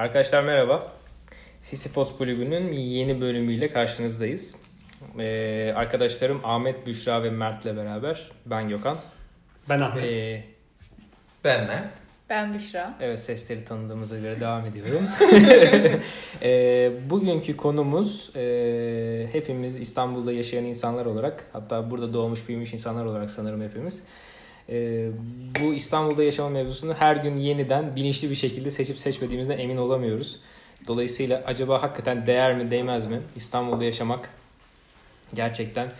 Arkadaşlar merhaba. Sisyphos Kulübü'nün yeni bölümüyle karşınızdayız. Ee, arkadaşlarım Ahmet, Büşra ve Mert'le beraber ben Gökhan. Ben Ahmet. Ee, Ben Mert. Ben Büşra. evet sesleri tanıdığımıza göre devam ediyorum. Ee, bugünkü konumuz e, hepimiz İstanbul'da yaşayan insanlar olarak hatta burada doğmuş büyümüş insanlar olarak sanırım hepimiz. Ee, bu İstanbul'da yaşama mevzusunu her gün yeniden bilinçli bir şekilde seçip seçmediğimizden emin olamıyoruz. Dolayısıyla acaba hakikaten değer mi değmez mi İstanbul'da yaşamak gerçekten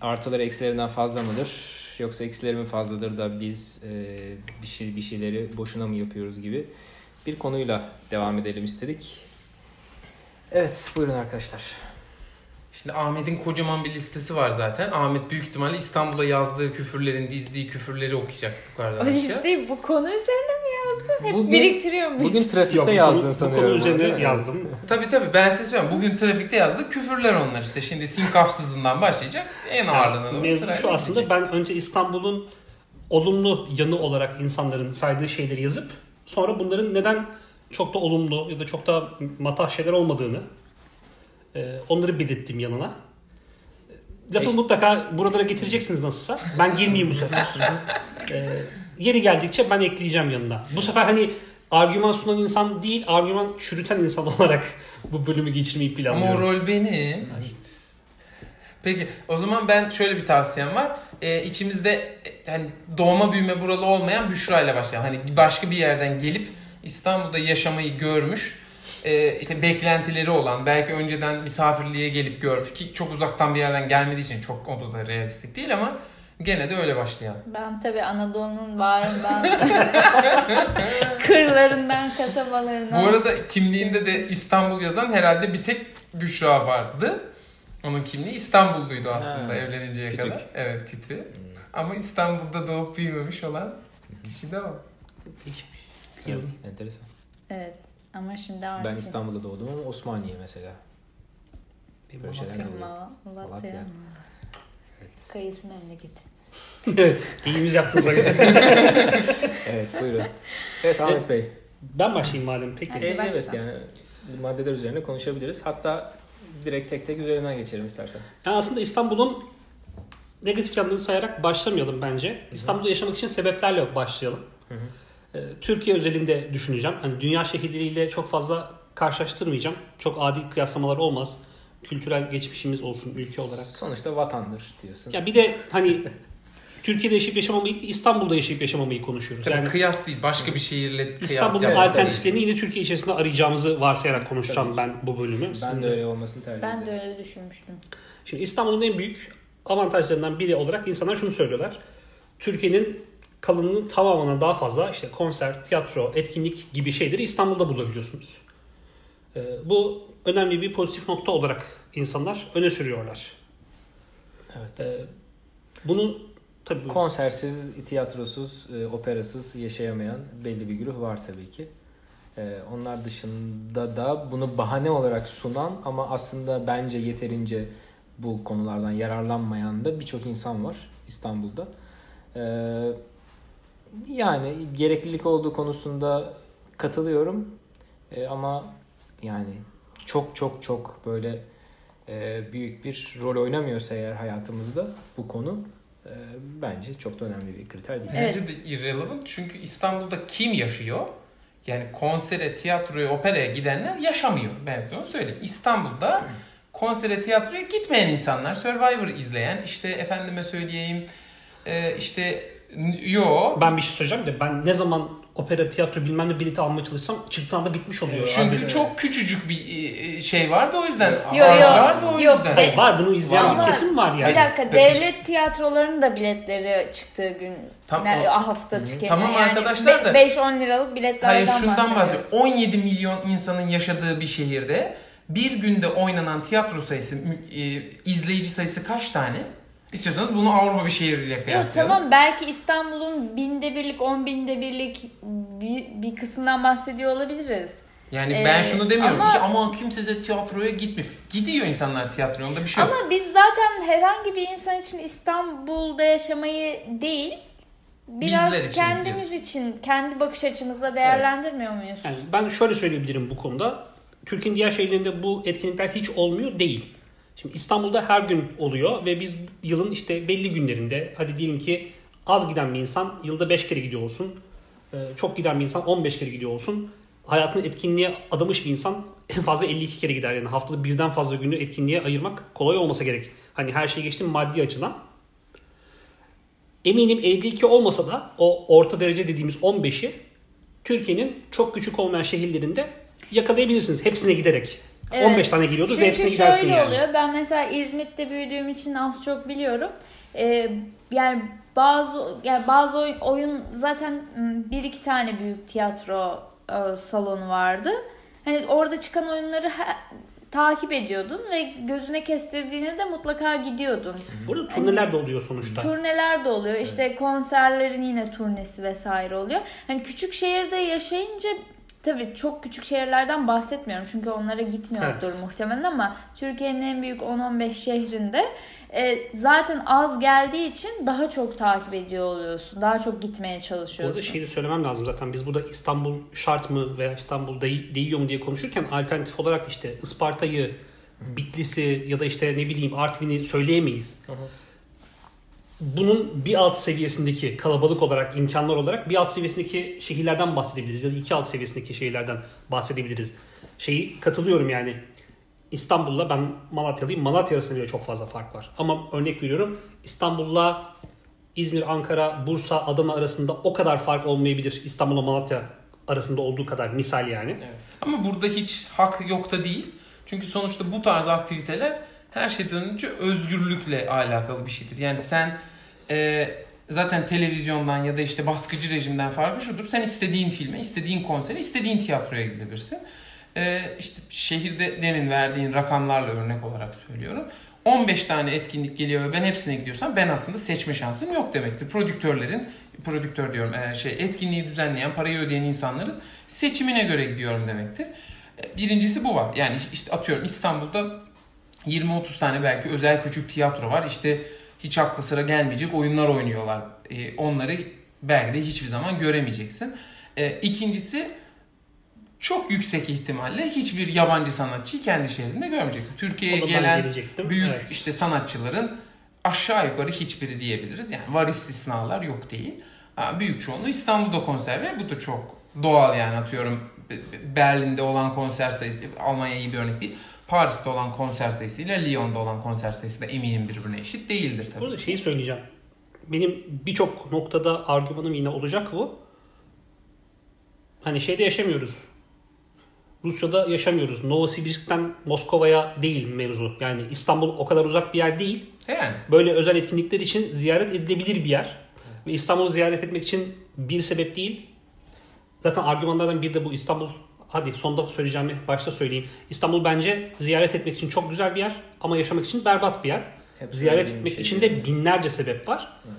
artıları eksilerinden fazla mıdır? Yoksa eksileri mi fazladır da biz e, bir şey bir şeyleri boşuna mı yapıyoruz gibi bir konuyla devam edelim istedik. Evet buyurun arkadaşlar. Şimdi Ahmet'in kocaman bir listesi var zaten. Ahmet büyük ihtimalle İstanbul'a yazdığı küfürlerin, dizdiği küfürleri okuyacak yukarıdan O aşağı. listeyi bu konu üzerine mi yazdın? Hep Bugün- biriktiriyor muyuz? Bugün trafikte Yok, bu yazdın konu, sanıyorum. Bu konu üzerine yazdım. Tabii tabii ben size söylüyorum. Bugün trafikte yazdığı küfürler onlar işte. Şimdi sinkafsızından başlayacak. En ağırlığına doğru Mevzu sırayla şu aslında gidecek. ben önce İstanbul'un olumlu yanı olarak insanların saydığı şeyleri yazıp sonra bunların neden çok da olumlu ya da çok da matah şeyler olmadığını e, onları belirttim yanına. Lafı Peki. mutlaka buralara getireceksiniz nasılsa. Ben girmeyeyim bu sefer. E, yeri geldikçe ben ekleyeceğim yanına. Bu sefer hani argüman sunan insan değil, argüman çürüten insan olarak bu bölümü geçirmeyi Ama o planlıyorum. rol benim. Peki o zaman ben şöyle bir tavsiyem var. Ee, içimizde e, hani doğma büyüme buralı olmayan Büşra ile başlayalım. Hani başka bir yerden gelip İstanbul'da yaşamayı görmüş. E, işte beklentileri olan belki önceden misafirliğe gelip görmüş ki çok uzaktan bir yerden gelmediği için çok o da realistik değil ama gene de öyle başlayalım. Ben tabii Anadolu'nun bağrından, kırlarından, kasabalarından. Bu arada kimliğinde de İstanbul yazan herhalde bir tek Büşra vardı. Onun kimliği İstanbulluydu aslında Ha, evleninceye kütük. kadar. Evet kütü. Ama İstanbul'da doğup büyümemiş olan kişi de var. Değişmiş. Evet, enteresan. Evet. Ama şimdi artık. Ben İstanbul'da doğdum ama Osmaniye mesela. Bir Böyle şeyler oluyor. Ma- Malatya. Evet. Kayısı memleketi. Evet, İyimiz yaptığımıza göre. Evet buyurun. Evet Ahmet Bey. Ben başlayayım madem peki. Hadi E, başla. evet yani bu maddeler üzerine konuşabiliriz. Hatta direkt tek tek üzerinden geçelim istersen. Yani aslında İstanbul'un negatif yanlarını sayarak başlamayalım bence. İstanbul'da yaşamak için sebeplerle başlayalım. Hı hı. Ee, Türkiye özelinde düşüneceğim. Hani dünya şehirleriyle çok fazla karşılaştırmayacağım. Çok adil kıyaslamalar olmaz. Kültürel geçmişimiz olsun ülke olarak. Sonuçta vatandır diyorsun. Ya bir de hani Türkiye'de yaşayıp yaşamamayı değil, İstanbul'da yaşayıp yaşamamayı konuşuyoruz. Tabii Yani kıyas değil başka bir şehirle kıyas İstanbul'un yapmak alternatiflerini yine Türkiye içerisinde arayacağımızı varsayarak konuşacağım Tabii ben bu bölümü. ben Sizin de öyle olmasını tercih Ben ederim. de öyle düşünmüştüm. Şimdi İstanbul'un en büyük avantajlarından biri olarak insanlar şunu söylüyorlar. Türkiye'nin kalanının tamamına daha fazla işte konser, tiyatro, etkinlik gibi şeyleri İstanbul'da bulabiliyorsunuz. Ee, bu önemli bir pozitif nokta olarak insanlar öne sürüyorlar. Evet. Ee, bunu tabii Konsersiz, tiyatrosuz, e, operasız yaşayamayan belli bir güruh var tabii ki. E, onlar dışında da bunu bahane olarak sunan ama aslında bence yeterince bu konulardan yararlanmayan da birçok insan var İstanbul'da. Yani gereklilik olduğu konusunda katılıyorum E, ama yani çok çok çok böyle e, büyük bir rol oynamıyorsa eğer hayatımızda bu konu e, bence çok da önemli bir kriter değil. Evet. Bence de irrelevant çünkü İstanbul'da kim yaşıyor? Yani konsere, tiyatroya, operaya gidenler yaşamıyor. Ben size onu söyleyeyim. İstanbul'da konsere, tiyatroya gitmeyen insanlar, Survivor izleyen, işte efendime söyleyeyim, e, işte yo. ben bir şey söyleyeceğim de ben ne zaman opera, tiyatro bilmem ne bileti almaya çalışsam çıktığında bitmiş oluyor. Çünkü Abi. çok küçücük bir e, şey vardı o yüzden. Yo, arz yo, vardı o yok. yüzden. Hayır, var bunu izleyen Var. bir kesim var yani. Bir dakika devlet tiyatrolarının da biletleri çıktığı gün Tam- ne- hafta tükeniyor. Tamam yani arkadaşlar da- 5-10 liralık biletlerden Hayır şundan bahsediyorum. 17 milyon insanın yaşadığı bir şehirde bir günde oynanan tiyatro sayısı, e, izleyici sayısı kaç tane? İstiyorsanız bunu Avrupa bir şehriyle Yok kıyaslayalım. tamam belki İstanbul'un binde birlik, on binde birlik bir, bir kısmından bahsediyor olabiliriz. Yani Ee, ben şunu demiyorum. ama- Ama, ama kimse de tiyatroya gitmiyor. Gidiyor insanlar tiyatroya. Onda bir şey yok. Ama biz zaten herhangi bir insan için İstanbul'da yaşamayı değil biraz Bizler için kendimiz diyorsun. için kendi bakış açımızla değerlendirmiyor muyuz? Yani ben şöyle söyleyebilirim bu konuda. Türkiye'nin diğer şehirlerinde bu etkinlikler hiç olmuyor değil. Şimdi İstanbul'da her gün oluyor ve biz yılın işte belli günlerinde hadi diyelim ki az giden bir insan yılda 5 kere gidiyor olsun. Ee, Çok giden bir insan 15 kere gidiyor olsun. Hayatını etkinliğe adamış bir insan en fazla 52 kere gider. Yani haftada birden fazla günü etkinliğe ayırmak kolay olmasa gerek. Hani her şeyi geçtim maddi açıdan. Eminim 52 olmasa da o orta derece dediğimiz 15'i Türkiye'nin çok küçük olmayan şehirlerinde yakalayabilirsiniz hepsine giderek. Evet. 15 tane geliyordur Çünkü ve hepsine gidersin şöyle yani. oluyor. Ben mesela İzmit'te büyüdüğüm için az çok biliyorum. Ee, yani bazı yani bazı oy- oyun zaten bir iki tane büyük tiyatro e, salonu vardı. Hani orada çıkan oyunları he- takip ediyordun ve gözüne kestirdiğinde de mutlaka gidiyordun. Burada turneler de oluyor sonuçta. Turneler de oluyor. İşte konserlerin yine turnesi vesaire oluyor. Hani küçük şehirde yaşayınca tabii çok küçük şehirlerden bahsetmiyorum. Çünkü onlara gitmiyordur muhtemelen ama Türkiye'nin en büyük 10-15 şehrinde e, zaten az geldiği için daha çok takip ediyor oluyorsun. Daha çok gitmeye Orada çalışıyorsun. şeyi de söylemem lazım zaten. Biz burada İstanbul şart mı veya İstanbul değ- değiyor mu diye konuşurken alternatif olarak işte Isparta'yı, Bitlis'i ya da işte ne bileyim Artvin'i söyleyemeyiz. Bunun bir alt seviyesindeki kalabalık olarak, imkanlar olarak bir alt seviyesindeki şehirlerden bahsedebiliriz. Ya da iki alt seviyesindeki şehirlerden bahsedebiliriz. Şeyi katılıyorum yani. İstanbul'la ben Malatyalıyım. Malatya arasında bile çok fazla fark var. Ama örnek veriyorum İstanbul'la İzmir, Ankara, Bursa, Adana arasında o kadar fark olmayabilir. İstanbul'la Malatya arasında olduğu kadar misal yani. Ama burada hiç hak yok da değil. Çünkü sonuçta bu tarz aktiviteler her şeyden önce özgürlükle alakalı bir şeydir. Yani sen e, zaten televizyondan ya da işte baskıcı rejimden farkı şudur. Sen istediğin filme, istediğin konsere, istediğin tiyatroya gidebilirsin. E, işte şehirde demin verdiğin rakamlarla örnek olarak söylüyorum. 15 tane etkinlik geliyor ve ben hepsine gidiyorsam ben aslında seçme şansım yok demektir. Prodüktörlerin, prodüktör diyorum e, şey etkinliği düzenleyen, parayı ödeyen insanların seçimine göre gidiyorum demektir. E, Birincisi bu var. Yani işte atıyorum İstanbul'da 20-30 tane belki özel küçük tiyatro var. İşte hiç akla sıra gelmeyecek oyunlar oynuyorlar. E, onları belki de hiçbir zaman göremeyeceksin. E, ikincisi çok yüksek ihtimalle hiçbir yabancı sanatçıyı kendi şehrinde görmeyeceksin. Türkiye'ye gelen büyük Evet. işte sanatçıların aşağı yukarı hiçbiri diyebiliriz. Yani var istisnalar yok değil. Ha, büyük çoğunluğu İstanbul'da konser verir. Bu da çok doğal yani atıyorum Berlin'de olan konser sayısı Almanya iyi bir örnek değil. Paris'te olan konser sayısıyla Lyon'da olan konser sayısı da eminim birbirine eşit değildir tabii. Burada şeyi söyleyeceğim. Benim birçok noktada argümanım yine olacak bu. Hani şeyde yaşamıyoruz. Rusya'da yaşamıyoruz. Novosibirsk'ten Moskova'ya değil mevzu. Yani İstanbul o kadar uzak bir yer değil. Yani Böyle özel etkinlikler için ziyaret edilebilir bir yer. Ve İstanbul'u ziyaret etmek için bir sebep değil. Zaten argümanlardan biri de bu İstanbul. Hadi sonda söyleyeceğimi başta söyleyeyim. İstanbul bence ziyaret etmek için çok güzel bir yer ama yaşamak için berbat bir yer. Hep ziyaret etmek şey için de binlerce sebep var. Evet.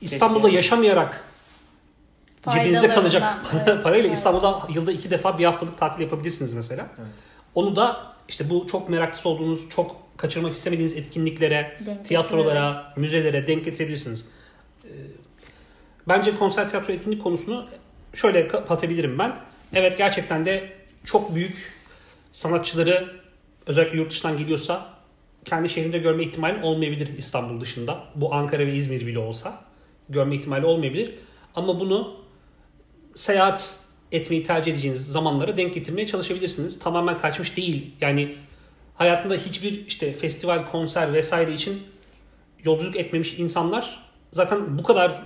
İstanbul'da Keşke- yaşamayarak cebinizde kalacak evet, parayla evet. İstanbul'da yılda iki defa bir haftalık tatil yapabilirsiniz mesela. Evet. Onu da işte bu çok meraklısı olduğunuz, çok kaçırmak istemediğiniz etkinliklere, Denk tiyatrolara, müzelere denk getirebilirsiniz. Ee, Bence konser tiyatro etkinlik konusunu şöyle kapatabilirim ben. Evet gerçekten de çok büyük sanatçıları özellikle yurt dışından geliyorsa kendi şehrinde görme ihtimali olmayabilir İstanbul dışında. Bu Ankara ve İzmir bile olsa görme ihtimali olmayabilir. Ama bunu seyahat etmeyi tercih edeceğiniz zamanlara denk getirmeye çalışabilirsiniz. Tamamen kaçmış değil. Yani hayatında hiçbir işte festival, konser vesaire için yolculuk etmemiş insanlar zaten bu kadar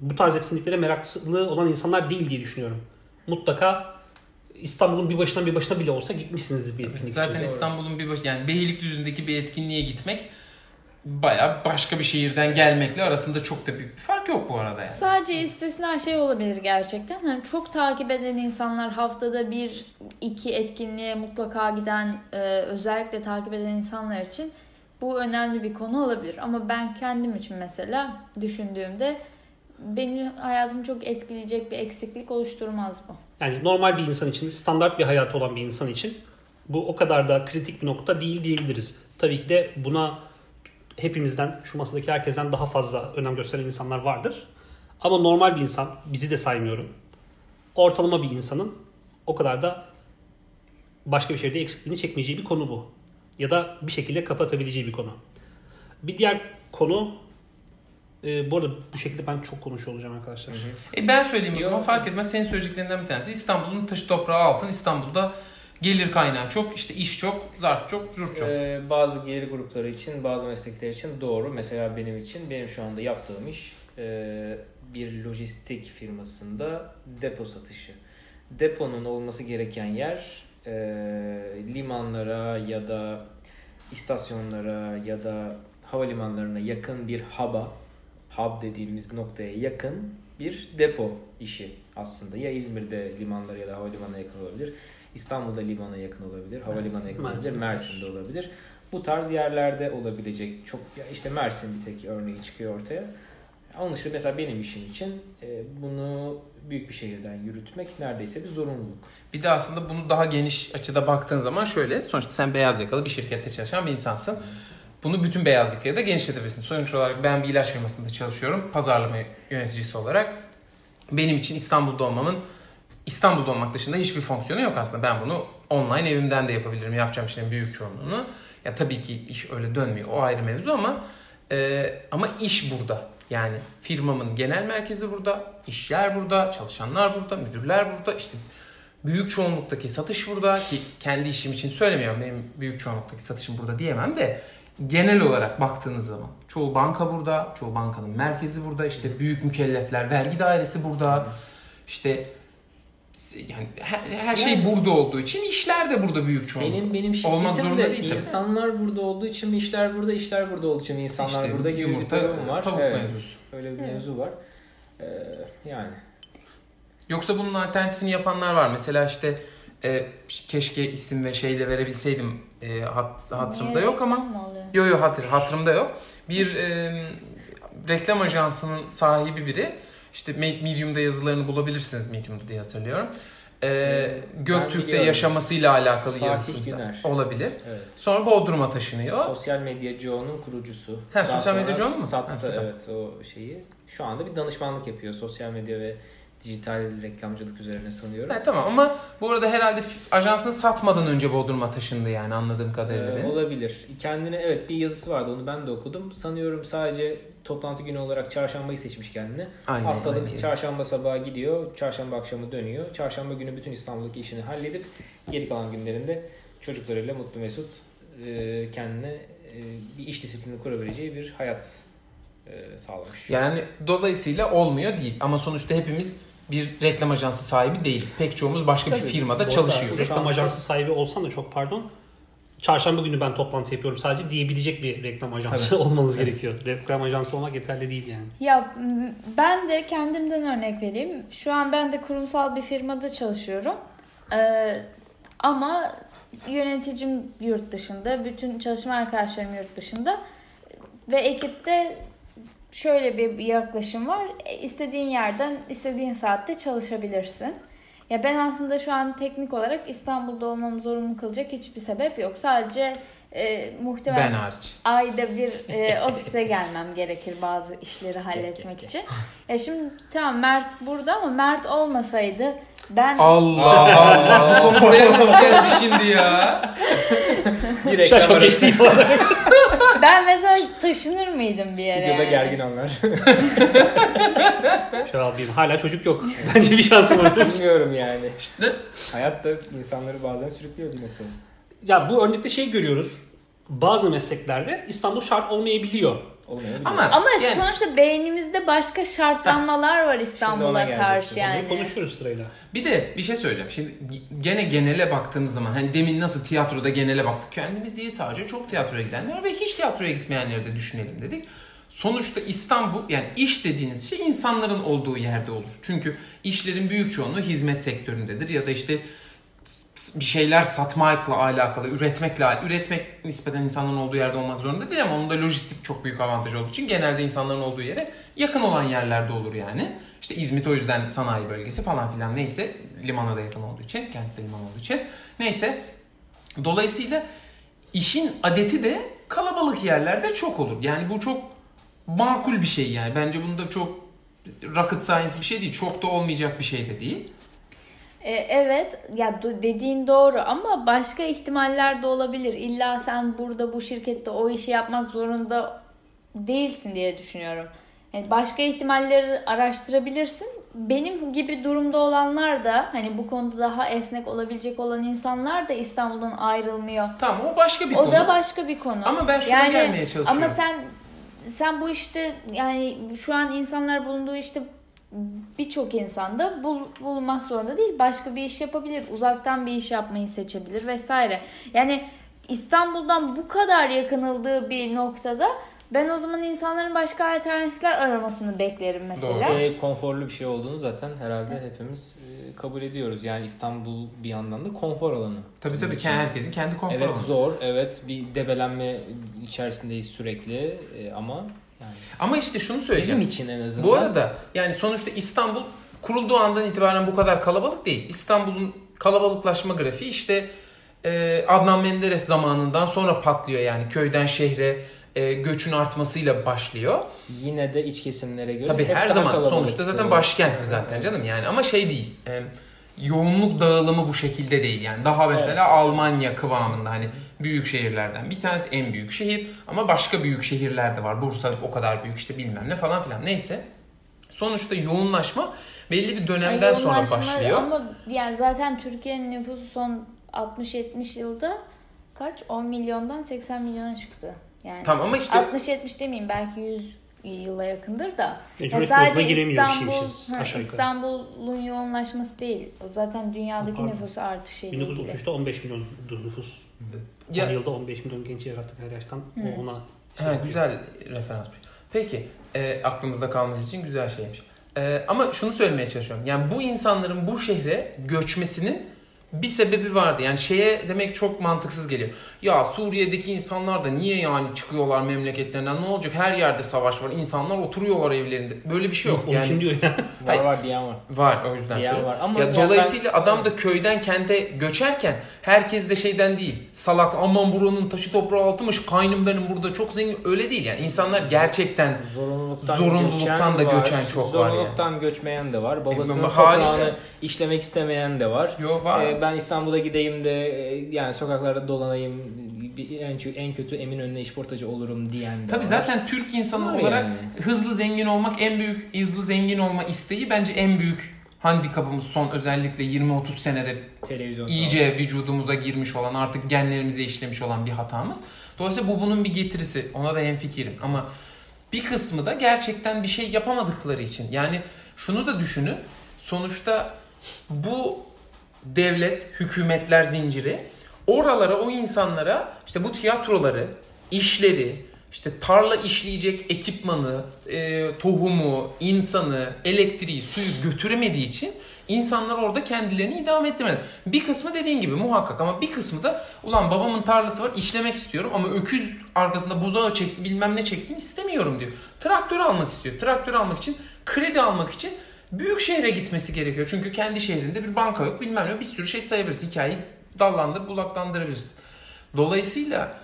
bu tarz etkinliklere meraklı olan insanlar değil diye düşünüyorum. Mutlaka İstanbul'un bir başına bir başına bile olsa gitmişsiniz bir etkinlik zaten için. İstanbul'un bir baş yani Beylikdüzü'ndeki bir etkinliğe gitmek baya başka bir şehirden gelmekle arasında çok da büyük bir fark yok bu arada yani. Sadece istisna şey olabilir gerçekten. Hani çok takip eden insanlar haftada bir iki etkinliğe mutlaka giden e, özellikle takip eden insanlar için bu önemli bir konu olabilir. Ama ben kendim için mesela düşündüğümde benim hayatımı çok etkileyecek bir eksiklik oluşturmaz bu. Yani normal bir insan için, standart bir hayatı olan bir insan için bu o kadar da kritik bir nokta değil diyebiliriz. Tabii ki de buna hepimizden, şu masadaki herkesten daha fazla önem gösteren insanlar vardır. Ama normal bir insan, bizi de saymıyorum. Ortalama bir insanın o kadar da başka bir şeyde eksikliğini çekmeyeceği bir konu bu. Ya da bir şekilde kapatabileceği bir konu. Bir diğer konu e, bu arada bu şekilde ben çok konuşuyor olacağım arkadaşlar. E ben söyleyeyim o zaman fark etmez. Senin söyleyeceklerinden bir tanesi. İstanbul'un taşı toprağı altın. İstanbul'da gelir kaynağı çok, işte iş çok, zart çok, zurt çok. Ee, bazı gelir grupları için, bazı meslekler için doğru. Mesela benim için, benim şu anda yaptığım iş e, bir lojistik firmasında depo satışı. Deponun olması gereken yer e, limanlara ya da istasyonlara ya da havalimanlarına yakın bir hub'a, hub dediğimiz noktaya yakın bir depo işi aslında. Ya İzmir'de limanlara ya da havalimanına yakın olabilir. İstanbul'da limana yakın olabilir, havalimanına yakın olabilir, Mersin. Mersin'de olabilir. Bu tarz yerlerde olabilecek çok ya işte Mersin bir tek örneği çıkıyor ortaya. Onun dışında mesela benim işim için e, bunu büyük bir şehirden yürütmek neredeyse bir zorunluluk. Bir de aslında bunu daha geniş açıda baktığın zaman şöyle. Sonuçta sen beyaz yakalı bir şirkette çalışan bir insansın. Bunu bütün beyaz yakaya da genişletebilirsin. Sonuç olarak ben bir ilaç firmasında çalışıyorum. Pazarlama yöneticisi olarak. Benim için İstanbul'da olmamın İstanbul'da olmak dışında hiçbir fonksiyonu yok aslında. Ben bunu online evimden de yapabilirim. Yapacağım işlerin büyük çoğunluğunu. Ya tabii ki iş öyle dönmüyor. O ayrı mevzu ama e, ama iş burada. Yani firmamın genel merkezi burada, iş yer burada, çalışanlar burada, müdürler burada. İşte büyük çoğunluktaki satış burada ki kendi işim için söylemiyorum. Benim büyük çoğunluktaki satışım burada diyemem de genel olarak baktığınız zaman çoğu banka burada, çoğu bankanın merkezi burada, işte büyük mükellefler, vergi dairesi burada. İşte yani her, her şey Yani- burada olduğu için işler de burada büyük çoğunluk. Senin benim Olmak şirketim zorunda de değil tabii. insanlar burada olduğu için mi işler burada, işler burada olduğu için mi insanlar İşte burada gibi yumurta, bir durum var. tavuk evet, mevzusu. Öyle bir Evet. mevzu var. Ee, yani Yoksa bunun alternatifini yapanlar var. Mesela işte e, keşke isim ve şeyle verebilseydim e, hat, hatırımda Niye yok ama? Yo yo hatır, hatırımda yok. Bir e, reklam ajansının sahibi biri. İşte Me- Medium'da yazılarını bulabilirsiniz Medium'da diye hatırlıyorum. E, ben Göktürk'te yaşamasıyla alakalı yazısı olabilir. evet. Sonra Bodrum'a taşınıyor. Sosyal medya Joe'nun kurucusu. Ha, Daha sosyal medya Joe mu? Ha, Sattı süper. evet o şeyi. Şu anda bir danışmanlık yapıyor sosyal medya ve dijital reklamcılık üzerine sanıyorum. Ha, tamam ama bu arada herhalde ajansını satmadan önce Bodrum'a taşındı yani anladığım kadarıyla Ee, olabilir. Kendine evet bir yazısı vardı onu ben de okudum. Sanıyorum sadece toplantı günü olarak çarşambayı seçmiş kendine. Aynen, Haftalık aynen. çarşamba sabahı gidiyor, çarşamba akşamı dönüyor. Çarşamba günü bütün İstanbul'daki işini halledip geri kalan günlerinde çocuklarıyla mutlu mesut e, kendine e, bir iş disiplini kurabileceği bir hayat e, sağlamış. Yani dolayısıyla olmuyor değil ama sonuçta hepimiz bir reklam ajansı sahibi değiliz. Pek çoğumuz başka bir Tabii. firmada Doğru. çalışıyoruz. Reklam an- ajansı sahibi olsam da çok pardon. Çarşamba günü ben toplantı yapıyorum sadece diyebilecek bir reklam ajansı olmanız gerekiyor. Reklam ajansı olmak yeterli değil yani. Ya ben de kendimden örnek vereyim. Şu an ben de kurumsal bir firmada çalışıyorum. Ee, ama yöneticim yurt dışında, bütün çalışma arkadaşlarım yurt dışında ve ekipte şöyle bir yaklaşım var. E, İstediğin yerden, istediğin saatte çalışabilirsin. Ya ben aslında şu an teknik olarak İstanbul'da olmamı zorunlu kılacak hiçbir sebep yok. Sadece e, muhtemelen ayda bir e, ofise gelmem gerekir bazı işleri halletmek için. Ya şimdi tamam Mert burada ama Mert olmasaydı ben Allah Allah. Bu konu buraya nasıl geldi şimdi ya? Bir an çok arası. geçti. ben mesela taşınır mıydım bir yere Stüdyoda yani? gergin anlar. Şu an bir hala çocuk yok. Bence bir şansım var. Bilmiyorum yani. İşte Hayat da insanları bazen sürüklüyor bir noktada. ya bu örnekte şey görüyoruz. Bazı mesleklerde İstanbul şart olmayabiliyor. Olmayabilir. Ama- Ama Yani- sonuçta beynimizde başka şartlanmalar var ona İstanbul'a karşı yani. konuşuyoruz sırayla. bir de bir şey söyleyeceğim. Şimdi gene genele baktığımız zaman hani demin nasıl tiyatroda genele baktık. Kendimiz değil sadece çok tiyatroya gidenler ve hiç tiyatroya gitmeyenleri de düşünelim dedik. Sonuçta İstanbul yani iş dediğiniz şey insanların olduğu yerde olur. Çünkü işlerin büyük çoğunluğu hizmet sektöründedir ya da işte bir şeyler satmakla alakalı, üretmekle üretmek nispeten insanların olduğu yerde olmak zorunda değil ama onun da lojistik çok büyük avantaj olduğu için genelde insanların olduğu yere yakın olan yerlerde olur yani. İşte İzmit o yüzden sanayi bölgesi falan filan neyse limana da yakın olduğu için, kendisi de liman olduğu için. Neyse dolayısıyla işin adeti de kalabalık yerlerde çok olur. Yani bu çok makul bir şey yani. Bence bunda çok rocket science bir şey değil. Çok da olmayacak bir şey de değil. E, evet ya dediğin doğru ama başka ihtimaller de olabilir. İlla sen burada bu şirkette o işi yapmak zorunda değilsin diye düşünüyorum. Yani başka ihtimalleri araştırabilirsin. Benim gibi durumda olanlar da hani bu konuda daha esnek olabilecek olan insanlar da İstanbul'dan ayrılmıyor. Tamam o başka bir o konu. da başka bir konu. Ama ben şuna gelmeye çalışıyorum. Ama sen sen bu işte yani şu an insanlar bulunduğu işte birçok insanda bul, bulunmak zorunda değil. Başka bir iş yapabilir. Uzaktan bir iş yapmayı seçebilir vesaire. Yani İstanbul'dan bu kadar yakınıldığı bir noktada ben o zaman insanların başka alternatifler aramasını beklerim mesela. Doğru. Ve konforlu bir şey olduğunu zaten herhalde hepimiz e, kabul ediyoruz. Yani İstanbul bir yandan da konfor alanı. Tabii tabii için. herkesin kendi konfor Evet alanı. zor, evet bir debelenme içerisindeyiz sürekli e, ama yani Ama işte şunu söyleyeceğim. bizim için en azından. Bu arada yani sonuçta İstanbul kurulduğu andan itibaren bu kadar kalabalık değil. İstanbul'un kalabalıklaşma grafiği işte e, Adnan Menderes zamanından sonra patlıyor yani köyden şehre e, göçün artmasıyla başlıyor. yine de iç kesimlere göre Tabii her zaman sonuçta zaten başkentti zaten Evet. canım yani ama şey değil. e, yoğunluk dağılımı bu şekilde değil yani. Daha mesela Evet. Almanya kıvamında hani büyük şehirlerden bir tanesi en büyük şehir ama başka büyük şehirler de var. Bursa o kadar büyük işte bilmem ne falan filan neyse. Sonuçta yoğunlaşma belli bir dönemden Ay, sonra başlıyor. Ama yani zaten Türkiye'nin nüfusu son 60-70 yılda kaç? 10 milyondan 80 milyona çıktı. Yani Tamam ama işte 60-70 demeyeyim belki 100 yıla yakındır da. E, Ya sadece İstanbul, ha. İstanbul'un yoğunlaşması değil. O zaten dünyadaki Pardon. nüfus ilgili. 1933'te 15 milyon nüfus. Ya, 10 yılda 15 milyon genç yarattık her yaştan. Hı. O ona şey Ha, yapıyor. güzel referansmış. Peki e, aklımızda kalması için güzel şeymiş. E, ama şunu söylemeye çalışıyorum. Yani bu insanların bu şehre göçmesinin bir sebebi vardı. Yani şeye demek çok mantıksız geliyor. Ya Suriye'deki insanlar da niye yani çıkıyorlar memleketlerinden? Ne olacak? Her yerde savaş var. İnsanlar oturuyorlar evlerinde. Böyle bir şey yok. Onun için Yani diyor ya. Var Hayır. var diyen var. var o yüzden. Diyen var. Ama Ya, ya dolayısıyla ben- adam da köyden kente göçerken herkes de şeyden değil. Salak aman buranın taşı toprağı altıymış kaynım benim burada çok zengin. Öyle değil yani. İnsanlar gerçekten Zorunluluktan, Zorunluluktan da var, göçen çok var yani. Zorunluluktan göçmeyen de var. Babasının E, toprağını işlemek istemeyen de var. Yo var. Ee, ben İstanbul'a gideyim de e, yani sokaklarda dolanayım en, en kötü Eminönü'ne işportacı olurum diyen de Tabii var. zaten Türk insanı Var olarak yani. hızlı zengin olmak en büyük hızlı zengin olma isteği bence en büyük handikapımız son özellikle 20-30 senede televizyon iyice vücudumuza girmiş olan artık genlerimize işlemiş olan bir hatamız. Dolayısıyla bu bunun bir getirisi. Ona da hemfikirim ama bir kısmı da gerçekten bir şey yapamadıkları için. Yani şunu da düşünün. Sonuçta bu devlet, hükümetler zinciri oralara o insanlara işte bu tiyatroları, işleri, işte tarla işleyecek ekipmanı, e, tohumu, insanı, elektriği, suyu götüremediği için insanlar orada kendilerini idame ettirmedi. Bir kısmı dediğin gibi muhakkak ama bir kısmı da ulan babamın tarlası var işlemek istiyorum ama öküz arkasında buzağı çeksin bilmem ne çeksin istemiyorum diyor. Traktör almak istiyor. Traktör almak için kredi almak için büyük şehre gitmesi gerekiyor. Çünkü kendi şehrinde bir banka yok bilmem ne bir sürü şey sayabiliriz. Hikayeyi dallandır bulaklandırabiliriz. Dolayısıyla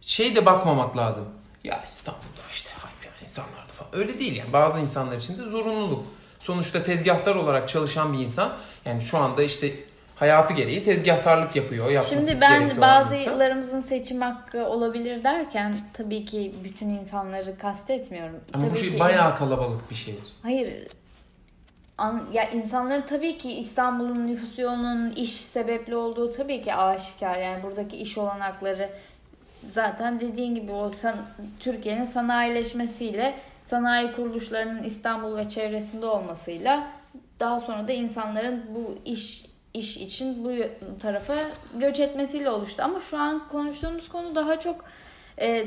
şey de bakmamak lazım. Ya İstanbul'da işte hype yani insanlarda falan. Öyle değil yani. Bazı insanlar için de zorunluluk. Sonuçta tezgahtar olarak çalışan bir insan yani şu anda işte hayatı gereği tezgahtarlık yapıyor. Yapması Şimdi ben bazılarımızın seçim hakkı olabilir derken tabii ki bütün insanları kastetmiyorum. Ama bu Tabii şey ki bayağı kalabalık bir şehir. Hayır. An, ya insanların tabii ki İstanbul'un nüfus yoğunluğunun iş sebepli olduğu tabii ki aşikar. Yani buradaki iş olanakları zaten dediğin gibi o san, Türkiye'nin sanayileşmesiyle sanayi kuruluşlarının İstanbul ve çevresinde olmasıyla daha sonra da insanların bu iş iş için bu tarafa göç etmesiyle oluştu. Ama şu an konuştuğumuz konu daha çok e,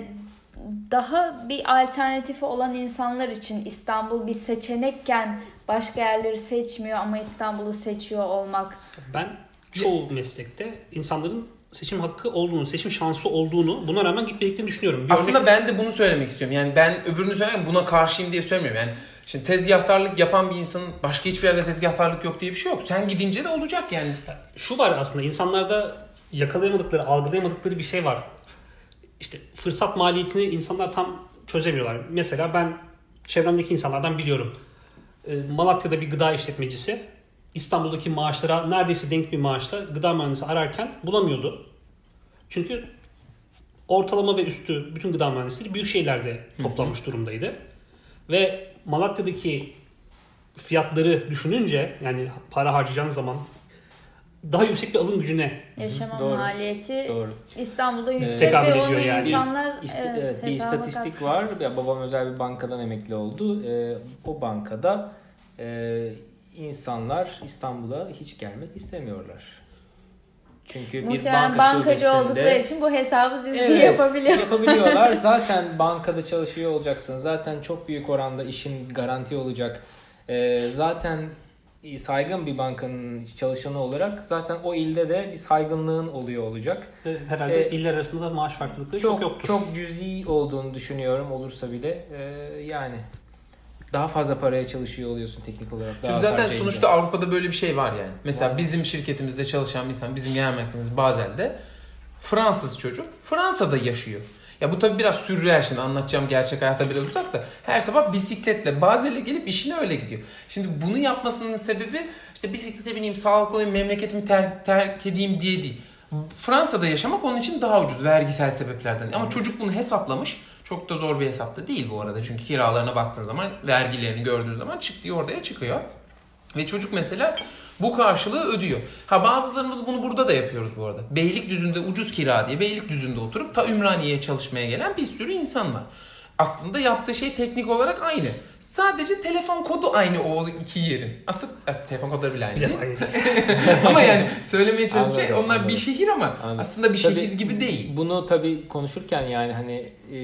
daha bir alternatifi olan insanlar için İstanbul bir seçenekken başka yerleri seçmiyor ama İstanbul'u seçiyor olmak. Ben çoğu meslekte insanların seçim hakkı olduğunu, seçim şansı olduğunu buna rağmen gitmediklerini düşünüyorum. Bir Aslında örnek- ben de bunu söylemek istiyorum. Yani ben öbürünü söylemiyorum. Buna karşıyım diye söylemiyorum. Yani şimdi tezgahtarlık yapan bir insanın başka hiçbir yerde tezgahtarlık yok diye bir şey yok. Sen gidince de olacak yani. şu var aslında insanlarda yakalayamadıkları, algılayamadıkları bir şey var. İşte fırsat maliyetini insanlar tam çözemiyorlar. Mesela ben çevremdeki insanlardan biliyorum. e, Malatya'da bir gıda işletmecisi İstanbul'daki maaşlara neredeyse denk bir maaşla gıda mühendisi ararken bulamıyordu. Çünkü ortalama ve üstü bütün gıda mühendisleri büyük şehirlerde toplanmış durumdaydı. Ve Malatya'daki fiyatları düşününce yani para harcayacağınız zaman daha yüksek bir alım gücüne Yaşama Doğru. maliyeti Doğru. İstanbul'da yüksek Tekabül ve onu yani. insanlar İsti- evet, evet, bir istatistik var. Ya babam özel bir bankadan emekli oldu. Ee, o bankada e, insanlar İstanbul'a hiç gelmek istemiyorlar. Çünkü bir Muhtemelen banka bankacı şubesinde oldukları için bu hesabı düzgün Evet, yapabiliyor. yapabiliyorlar. Zaten bankada çalışıyor olacaksın. Zaten çok büyük oranda işin garanti olacak. Ee, zaten saygın bir bankanın çalışanı olarak zaten o ilde de bir saygınlığın oluyor olacak. ve herhalde E, iller arasında da maaş farklılıkları çok, Çok yoktur. çok cüzi olduğunu düşünüyorum olursa bile. Ee, yani daha fazla paraya çalışıyor oluyorsun teknik olarak. Daha Çünkü az zaten sonuçta Avrupa'da böyle bir şey var yani. Mesela Var. bizim şirketimizde çalışan bir insan, bizim genel merkezimiz Bazel'de Fransız çocuk Fransa'da yaşıyor. Ya bu tabii biraz sürreal şimdi anlatacağım gerçek hayata biraz uzak da her sabah bisikletle Bazel'e gelip işine öyle gidiyor. Şimdi bunu yapmasının sebebi işte bisiklete bineyim, sağlıklı olayım, memleketimi ter- terk edeyim diye değil. Fransa'da yaşamak onun için daha ucuz vergisel sebeplerden. Ama çocuk bunu hesaplamış. Çok da zor bir hesap da değil bu arada. Çünkü kiralarına baktığın zaman, vergilerini gördüğün zaman çıktığı ortaya çıkıyor. Ve çocuk mesela bu karşılığı ödüyor. Ha bazılarımız bunu burada da yapıyoruz bu arada. Beylikdüzü'nde ucuz kira diye Beylikdüzü'nde oturup ta Ümraniye'ye çalışmaya gelen bir sürü insan var. Aslında yaptığı şey teknik olarak aynı. Sadece telefon kodu aynı o iki yerin. Aslında, aslında telefon kodları bile aynı değil. ama yani söylemeye çalıştığım şey Anladım, onlar bir anladım. şehir ama Anladım. aslında bir Tabii şehir gibi değil. Bunu tabii konuşurken yani hani e,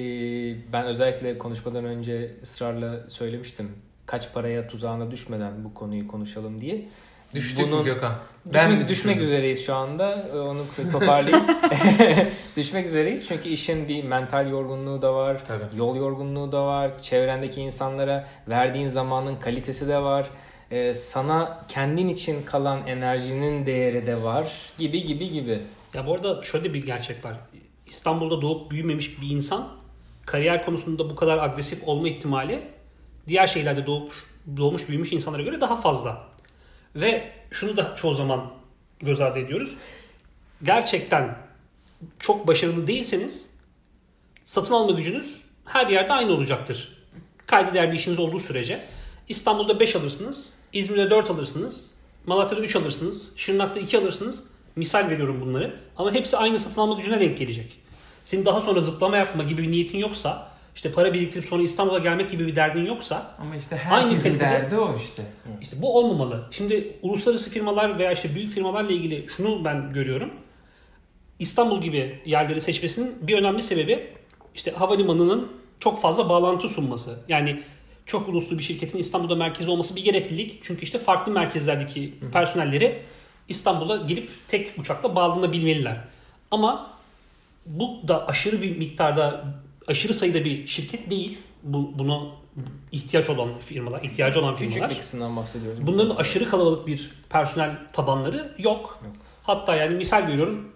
ben özellikle konuşmadan önce ısrarla söylemiştim. Kaç paraya tuzağına düşmeden bu konuyu konuşalım diye. Düştük Bunun- mü Gökhan? Düşmek, düşmek üzereyiz şu anda. Ee, Onu toparlayayım. düşmek üzereyiz çünkü işin bir mental yorgunluğu da var. Tabii. Yol yorgunluğu da var. Çevrendeki insanlara verdiğin zamanın kalitesi de var. Ee, sana kendin için kalan enerjinin değeri de var. Gibi gibi gibi. Ya bu arada şöyle bir gerçek var. İstanbul'da doğup büyümemiş bir insan kariyer konusunda bu kadar agresif olma ihtimali diğer şehirlerde doğmuş, doğmuş büyümüş insanlara göre daha fazla. Ve şunu da çoğu zaman göz ardı ediyoruz. Gerçekten çok başarılı değilseniz satın alma gücünüz her yerde aynı olacaktır. Kayda değer bir işiniz olduğu sürece. İstanbul'da 5 alırsınız, İzmir'de 4 alırsınız, Malatya'da 3 alırsınız, Şırnak'ta 2 alırsınız. Misal veriyorum bunları. Ama hepsi aynı satın alma gücüne denk gelecek. Senin daha sonra zıplama yapma gibi bir niyetin yoksa, işte para biriktirip sonra İstanbul'a gelmek gibi bir derdin yoksa Ama işte herkesin derdi o işte. işte bu olmamalı. Şimdi uluslararası firmalar veya işte büyük firmalarla ilgili şunu ben görüyorum. İstanbul gibi yerleri seçmesinin bir önemli sebebi işte havalimanının çok fazla bağlantı sunması. Yani çok uluslu bir şirketin İstanbul'da merkezi olması bir gereklilik. Çünkü işte farklı merkezlerdeki personelleri İstanbul'a gelip tek uçakla bağlanabilmeliler. Ama bu da aşırı bir miktarda, aşırı sayıda bir şirket değil. Bu, buna ihtiyaç olan firmalar, ihtiyacı olan Küçük firmalar. bir kısımdan bahsediyoruz. Bunların aşırı kalabalık bir personel tabanları yok. Yok. Hatta yani misal veriyorum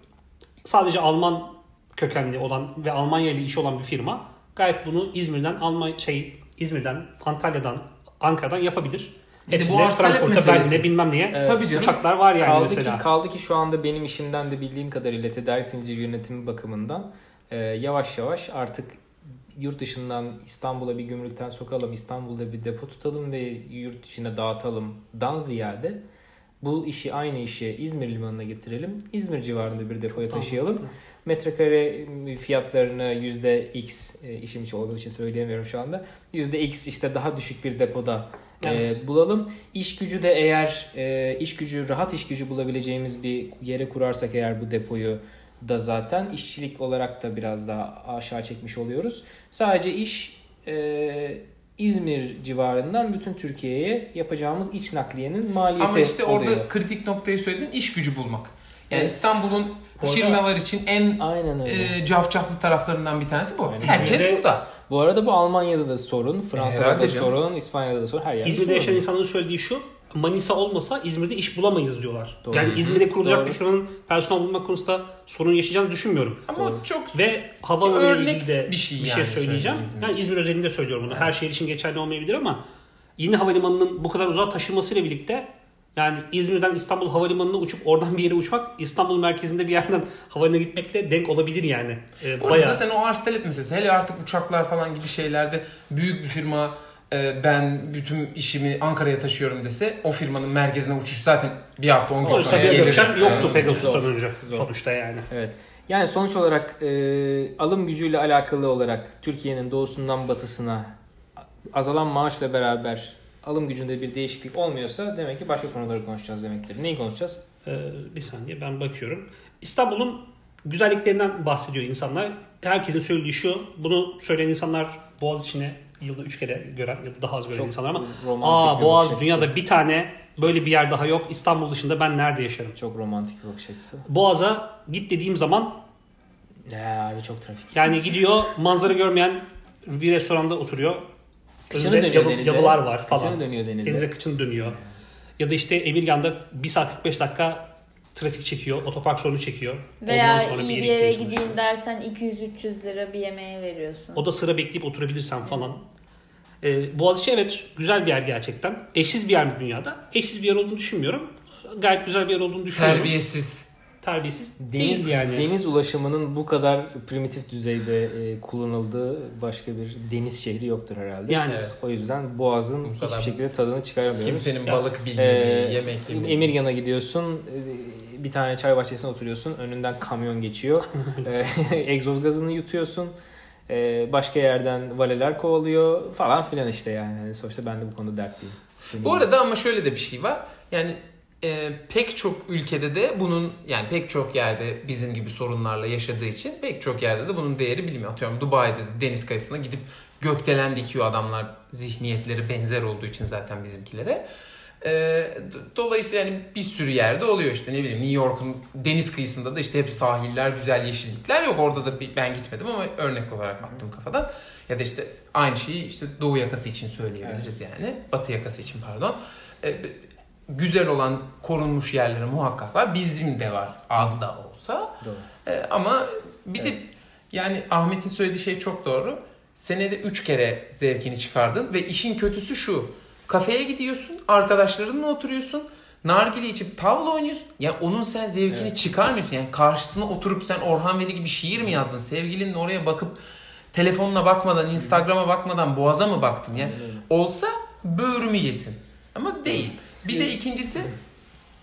sadece Alman kökenli olan ve Almanya ile işi olan bir firma gayet bunu İzmir'den Alman şey İzmir'den Antalya'dan Ankara'dan yapabilir. Bir de bu arz talep meselesi. Bilmem neye Evet. Tabii canım. uçaklar var yani kaldı mesela. Ki, kaldı ki şu anda benim işimden de bildiğim kadarıyla tedarik zinciri yönetimi bakımından e, yavaş yavaş artık yurt dışından İstanbul'a bir gümrükten sokalım, İstanbul'da bir depo tutalım ve yurt dışına dağıtalımdan ziyade bu işi aynı işi İzmir limanına getirelim. İzmir civarında bir depoya taşıyalım. Metrekare fiyatlarını yüzde X e, işim hiç olduğu için söyleyemiyorum şu anda. Yüzde X işte daha düşük bir depoda e, Evet. bulalım. İş gücü de eğer e, iş gücü rahat iş gücü bulabileceğimiz bir yere kurarsak eğer bu depoyu da zaten işçilik olarak da biraz daha aşağı çekmiş oluyoruz. Sadece iş e, İzmir civarından bütün Türkiye'ye yapacağımız iç nakliyenin maliyeti Ama işte orada oluyor. kritik noktayı söyledin iş gücü bulmak. Yani Evet. İstanbul'un Bu arada- firmalar için en Aynen öyle. e, cafcaflı taraflarından bir tanesi bu. Aynen. Herkes İzmir'de- burada. Bu arada bu Almanya'da da sorun, Fransa'da herhalde da canım. sorun, İspanya'da da sorun, her yerde İzmir'de sorun. yaşayan insanların söylediği şu Manisa olmasa İzmir'de iş bulamayız diyorlar. Doğru. Yani İzmir'de kurulacak Doğru. bir firmanın personel bulmak konusunda sorun yaşayacağını düşünmüyorum. Ama Doğru. çok Ve Örnek ilgili de bir şey bir yani şey söyleyeceğim. söylediğin İzmir Ben İzmir özelinde söylüyorum bunu. Her şehir için geçerli olmayabilir ama yeni havalimanının bu kadar uzağa taşınmasıyla birlikte yani İzmir'den İstanbul Havalimanı'na uçup oradan bir yere uçmak İstanbul merkezinde bir yerden havalimanına gitmekle denk olabilir yani. Ee, arada zaten o arz talep meselesi. Hele artık uçaklar falan gibi şeylerde büyük bir firma ben bütün işimi Ankara'ya taşıyorum dese o firmanın merkezine uçuş zaten bir hafta 10 gün sonra gelir. yoktu Pegasus'tan zor. önce Zor. sonuçta yani. Evet. Yani sonuç olarak e, alım gücüyle alakalı olarak Türkiye'nin doğusundan batısına azalan maaşla beraber alım gücünde bir değişiklik olmuyorsa demek ki başka konuları konuşacağız demektir. Neyi konuşacağız? Ee, bir saniye ben bakıyorum. İstanbul'un güzelliklerinden bahsediyor insanlar. Herkesin söylediği şu. Bunu söyleyen insanlar Boğaziçi'ne yılda 3 kere gören ya da daha az gören Çok insanlar ama aa bir Boğaz bakış dünyada açısı. bir tane böyle bir yer daha yok. İstanbul dışında ben nerede yaşarım? Çok romantik bir bakış açısı. Boğaz'a git dediğim zaman Ya abi çok trafik. yani gidiyor manzara görmeyen bir restoranda oturuyor. Kışını Önünde dönüyor yalı- denize. yalılar var falan. Kışını dönüyor denize. Denize kıçını dönüyor. Ya da işte Emirgan'da 1 saat 45 dakika trafik çekiyor. Otopark sorunu çekiyor. Veya Ondan sonra iyi bir yere yere gitmeye çalışıyor. gideyim dersen 200-300 lira bir yemeğe veriyorsun. O da sıra bekleyip oturabilirsen falan. Ee, Boğaziçi evet güzel bir yer gerçekten. Eşsiz bir yer mi dünyada? Eşsiz bir yer olduğunu düşünmüyorum. Gayet güzel bir yer olduğunu düşünüyorum. Terbiyesiz. Terbiyesiz Deniz, değil yani. deniz ulaşımının bu kadar primitif düzeyde e, kullanıldığı başka bir deniz şehri yoktur herhalde. Yani Evet. O yüzden Boğaz'ın Bu hiçbir şekilde tadını çıkaramıyoruz. Kimsenin balık bilmediği, Ee, yemek yemediği. Emirgan'a gidiyorsun, e, bir tane çay bahçesine oturuyorsun, önünden kamyon geçiyor, E, egzoz gazını yutuyorsun, E, başka yerden valeler kovalıyor falan filan işte yani. Yani Sonuçta ben de bu konuda dertliyim. Bu arada ama şöyle de bir şey var. Yani e, pek çok ülkede de bunun yani pek çok yerde bizim gibi sorunlarla yaşadığı için pek çok yerde de bunun değeri bilinmiyor. Atıyorum Dubai'de de deniz kıyısına gidip gökdelen dikiyor adamlar zihniyetleri benzer olduğu için zaten bizimkilere. E, do- dolayısıyla yani bir sürü yerde oluyor işte ne bileyim New York'un deniz kıyısında da işte hep sahiller, güzel yeşillikler yok. Orada da bir, ben gitmedim ama örnek olarak attım kafadan. Ya da işte aynı şeyi işte doğu yakası için söyleyebiliriz yani. Batı yakası için pardon. E, güzel olan korunmuş yerleri muhakkak var. Bizim de var az da olsa. Doğru. E, ama bir de yani Ahmet'in söylediği şey çok doğru. Senede 3 kere zevkini çıkardın ve işin kötüsü şu. Kafeye gidiyorsun, arkadaşlarınla oturuyorsun. Nargile içip tavla oynuyorsun. Ya onun sen zevkini Evet. çıkarmıyorsun. Yani karşısına oturup sen Orhan Veli gibi şiir mi yazdın? Sevgilinle oraya bakıp telefonuna bakmadan, Instagram'a bakmadan boğaza mı baktın? Yani olsa böğrümü yesin. Ama değil. Bir de ikincisi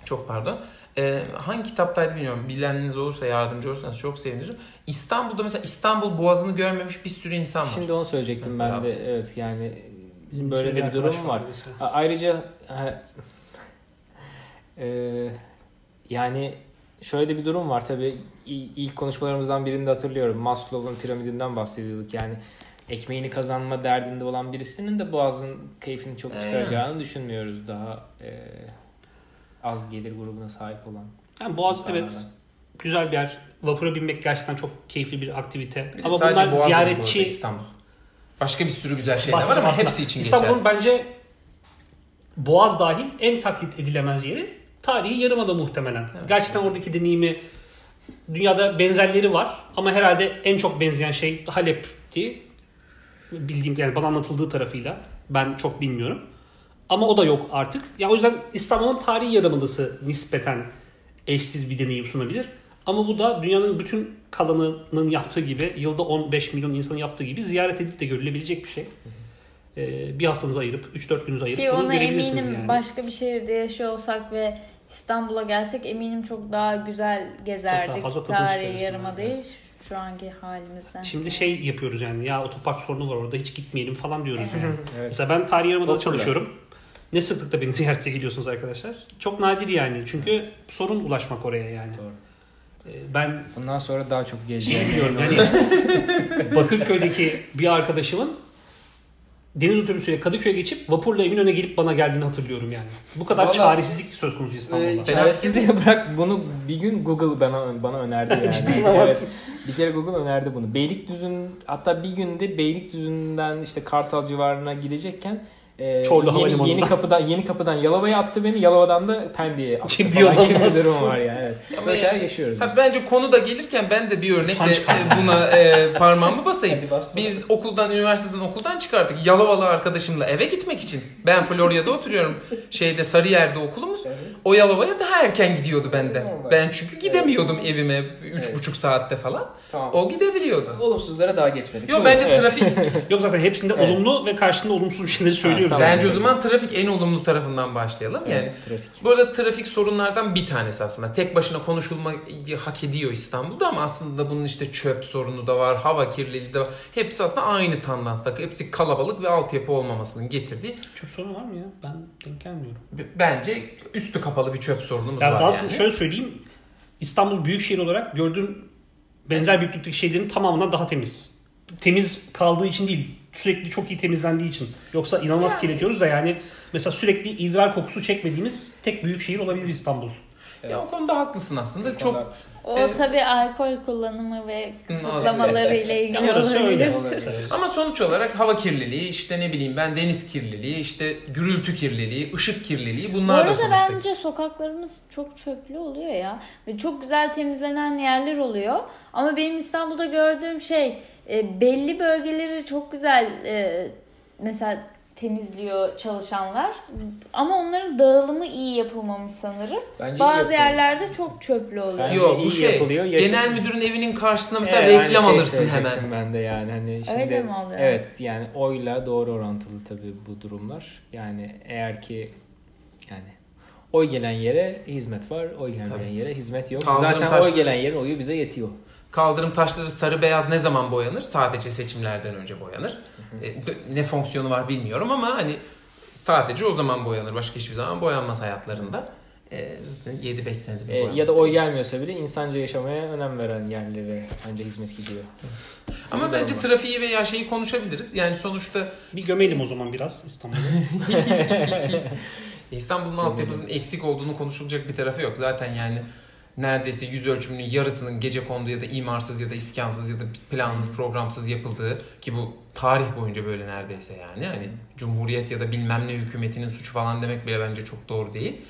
çok pardon. Ee, hangi kitaptaydı bilmiyorum. Bileniniz olursa yardımcı olursanız çok sevinirim. İstanbul'da mesela İstanbul Boğazı'nı görmemiş bir sürü insan var. Şimdi onu söyleyecektim ben de. Evet yani Bizim böyle de bir durum var. mesela. Ayrıca e, yani şöyle de bir durum var tabii ilk konuşmalarımızdan birinde hatırlıyorum Maslow'un piramidinden bahsediyorduk yani ekmeğini kazanma derdinde olan birisinin de boğazın keyfini çok çıkaracağını düşünmüyoruz daha e, az gelir grubuna sahip olan Yani Boğaz insanlardan. evet güzel bir yer. Vapura binmek gerçekten çok keyifli bir aktivite. Bir Ama sadece bunlar ziyaretçi İstanbul. Başka bir sürü güzel şeyler var ama aslında. hepsi için İstanbul'un geçerli. bence Boğaz dahil en taklit edilemez yeri tarihi yarımada muhtemelen. Gerçekten oradaki deneyimi dünyada benzerleri var ama herhalde en çok benzeyen şey Halep'ti. Bildiğim yani bana anlatıldığı tarafıyla. Ben çok bilmiyorum. Ama o da yok artık. Ya o yüzden İstanbul'un tarihi yarımadası nispeten eşsiz bir deneyim sunabilir. Ama bu da dünyanın bütün kalanının yaptığı gibi, yılda 15 milyon insanın yaptığı gibi ziyaret edip de görülebilecek bir şey. Ee, bir haftanızı ayırıp, 3-4 gününüzü ayırıp Ki bunu ona görebilirsiniz eminim yani. başka bir şehirde yaşıyor olsak ve İstanbul'a gelsek eminim çok daha güzel gezerdik. fazla tadını Tarihi çıkarırsın. yarımadayı şu anki halimizden. Şimdi şey yapıyoruz yani ya otopark sorunu var orada hiç gitmeyelim falan diyoruz yani. Evet. Mesela ben tarihi yarımadada çalışıyorum. Ne sıklıkta beni ziyarete geliyorsunuz arkadaşlar? Çok nadir yani. Çünkü sorun ulaşmak oraya yani. Doğru. Ee, Ben Bundan sonra daha çok şey geleceğim. biliyorum yani Bakırköy'deki bir arkadaşımın deniz otobüsüyle Kadıköy'e geçip vapurla Eminönü'ne gelip bana geldiğini hatırlıyorum yani. Bu kadar Vallahi- çaresizlik söz konusu İstanbul'da. Ee, Çaresizliğe bırak bunu bir gün Google bana bana önerdi yani. Ciddi evet, bir kere Google önerdi bunu. Beylikdüzü'nün hatta bir günde Beylikdüzü'nden işte Kartal civarına gidecekken e, Çorlu yeni, Havalimanı'ndan. yeni kapıdan yeni kapıdan Yalova'ya attı beni. Yalova'dan da Pendik'e attı Ciddi falan gibi bir durum var yani. Evet. Ama Böyle ya- şeyler yaşıyoruz. Ha, biz. bence konu da gelirken ben de bir örnekle e, buna e, parmağımı basayım. Biz okuldan, üniversiteden okuldan çıkardık. Yalovalı arkadaşımla eve gitmek için. Ben Florya'da oturuyorum. Şeyde Sarıyer'de okulumuz. Evet. O Yalova'ya daha erken gidiyordu benden. Ben çünkü gidemiyordum evime üç Evet. buçuk saatte falan. Tamam. O gidebiliyordu. Olumsuzlara daha geçmedik. Yo Buyurun. bence Evet. trafik Yok zaten hepsinde Evet. olumlu ve karşında olumsuz şeyleri söylüyoruz. tamam. yani. bence o zaman trafik en olumlu tarafından başlayalım. Yani Evet, trafik. Bu arada trafik sorunlardan bir tanesi aslında. Tek başına konuşulmayı hak ediyor İstanbul'da ama aslında bunun işte çöp sorunu da var, hava kirliliği de var. Hepsi aslında aynı tandansta. Hepsi kalabalık ve altyapı olmamasının getirdiği. Çöp sorunu var mı ya? Ben denk gelmiyorum. b- Bence üstü kapalı bir çöp sorunumuz Ya var daha yani. şöyle söyleyeyim. İstanbul Büyükşehir olarak gördüğüm benzer büyüklükteki şeylerin tamamından daha temiz. Temiz kaldığı için değil, sürekli çok iyi temizlendiği için. Yoksa inanılmaz kirletiyoruz da yani mesela sürekli idrar kokusu çekmediğimiz tek büyük şehir olabilir İstanbul. Ya o konuda haklısın aslında. Çok Haklısın. O Evet. tabii alkol kullanımı ve Hı, kısıtlamaları ile ilgili olabilir. ama sonuç olarak hava kirliliği, işte ne bileyim ben deniz kirliliği, işte gürültü kirliliği, ışık kirliliği Bu bunlar da arada sonuçta. bence sokaklarımız çok çöplü oluyor ya. Ve çok güzel temizlenen yerler oluyor. Ama benim İstanbul'da gördüğüm şey e, belli bölgeleri çok güzel e, mesela temizliyor çalışanlar. Ama onların dağılımı iyi yapılmamış sanırım. Bence Bazı yerlerde çok çöplü oluyor. Bence Yok iyi bu şey yapılıyor. Yaşa- genel müdürün evinin karşısına mesela Evet, reklam şeyi alırsın hemen. Ben de yani hani şimdi Öyle mi oluyor? Evet yani oyla doğru orantılı tabii bu durumlar. Yani eğer ki yani oy gelen yere hizmet var, oy gelmeyen Tabii. yere hizmet yok. Kaldırım Zaten taş- oy gelen yerin oyu bize yetiyor. Kaldırım taşları sarı beyaz ne zaman boyanır? Sadece seçimlerden önce boyanır. E, ne fonksiyonu var bilmiyorum ama hani sadece o zaman boyanır. Başka hiçbir zaman boyanmaz hayatlarında. E, zaten 7-5 senedir boyanma. ya da oy gelmiyorsa bile insanca yaşamaya önem veren yerlere bence hizmet gidiyor. Ama Öyle bence trafiği veya şeyi konuşabiliriz. Yani sonuçta Bir gömelim o zaman biraz İstanbul'u. İstanbul'un altyapısının eksik olduğunu konuşulacak bir tarafı yok. Zaten yani neredeyse yüz ölçümünün yarısının gece kondu ya da imarsız ya da iskansız ya da plansız programsız yapıldığı ki bu tarih boyunca böyle neredeyse yani hani cumhuriyet ya da bilmem ne hükümetinin suçu falan demek bile bence çok doğru değil.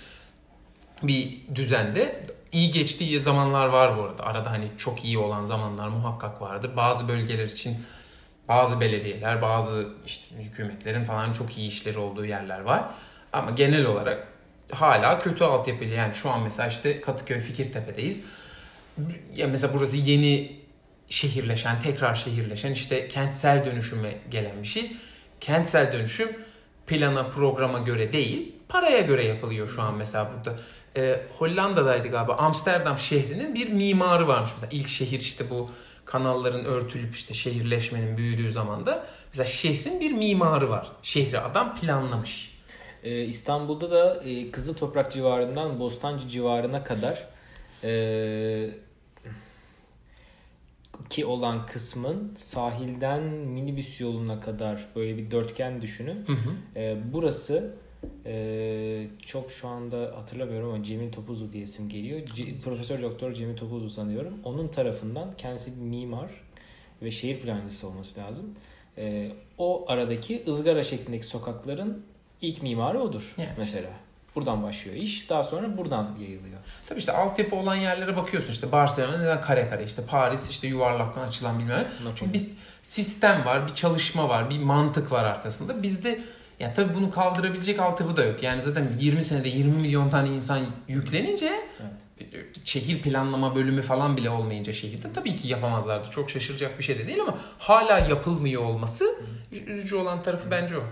Bir düzende iyi geçtiği zamanlar var bu arada. Arada hani çok iyi olan zamanlar muhakkak vardır. Bazı bölgeler için bazı belediyeler, bazı işte hükümetlerin falan çok iyi işleri olduğu yerler var. Ama genel olarak hala kötü altyapılı. Yani şu an mesela işte Katıköy Fikirtepe'deyiz. Ya mesela burası yeni şehirleşen, tekrar şehirleşen işte kentsel dönüşüme gelen bir şey. Kentsel dönüşüm plana, programa göre değil, paraya göre yapılıyor şu an mesela burada. Ee, Hollanda'daydı galiba. Amsterdam şehrinin bir mimarı varmış mesela. ilk şehir işte bu kanalların örtülüp işte şehirleşmenin büyüdüğü zamanda mesela şehrin bir mimarı var. Şehri adam planlamış. Ee, İstanbul'da da e, Kızıl Toprak civarından Bostancı civarına kadar e, ki olan kısmın sahilden minibüs yoluna kadar böyle bir dörtgen düşünün. Hı hı. E, burası e, çok şu anda hatırlamıyorum ama Cemil Topuzlu diye isim geliyor. C- Profesör Doktor Cemil Topuzlu sanıyorum. Onun tarafından kendisi bir mimar ve şehir plancısı olması lazım. E, o aradaki ızgara şeklindeki sokakların ilk mimarı odur Yani mesela. Buradan başlıyor iş. Daha sonra buradan yayılıyor. Tabii işte altyapı olan yerlere bakıyorsun işte Barcelona neden kare kare işte Paris işte yuvarlaktan açılan bilmem ne. Çünkü bir sistem var, bir çalışma var, bir mantık var arkasında. Bizde ya tabii bunu kaldırabilecek altyapı da yok. Yani zaten 20 senede 20 milyon tane insan yüklenince şehir planlama bölümü falan bile olmayınca şehirde tabii ki yapamazlardı. Çok şaşıracak bir şey de değil ama hala yapılmıyor olması üzücü olan tarafı bence o.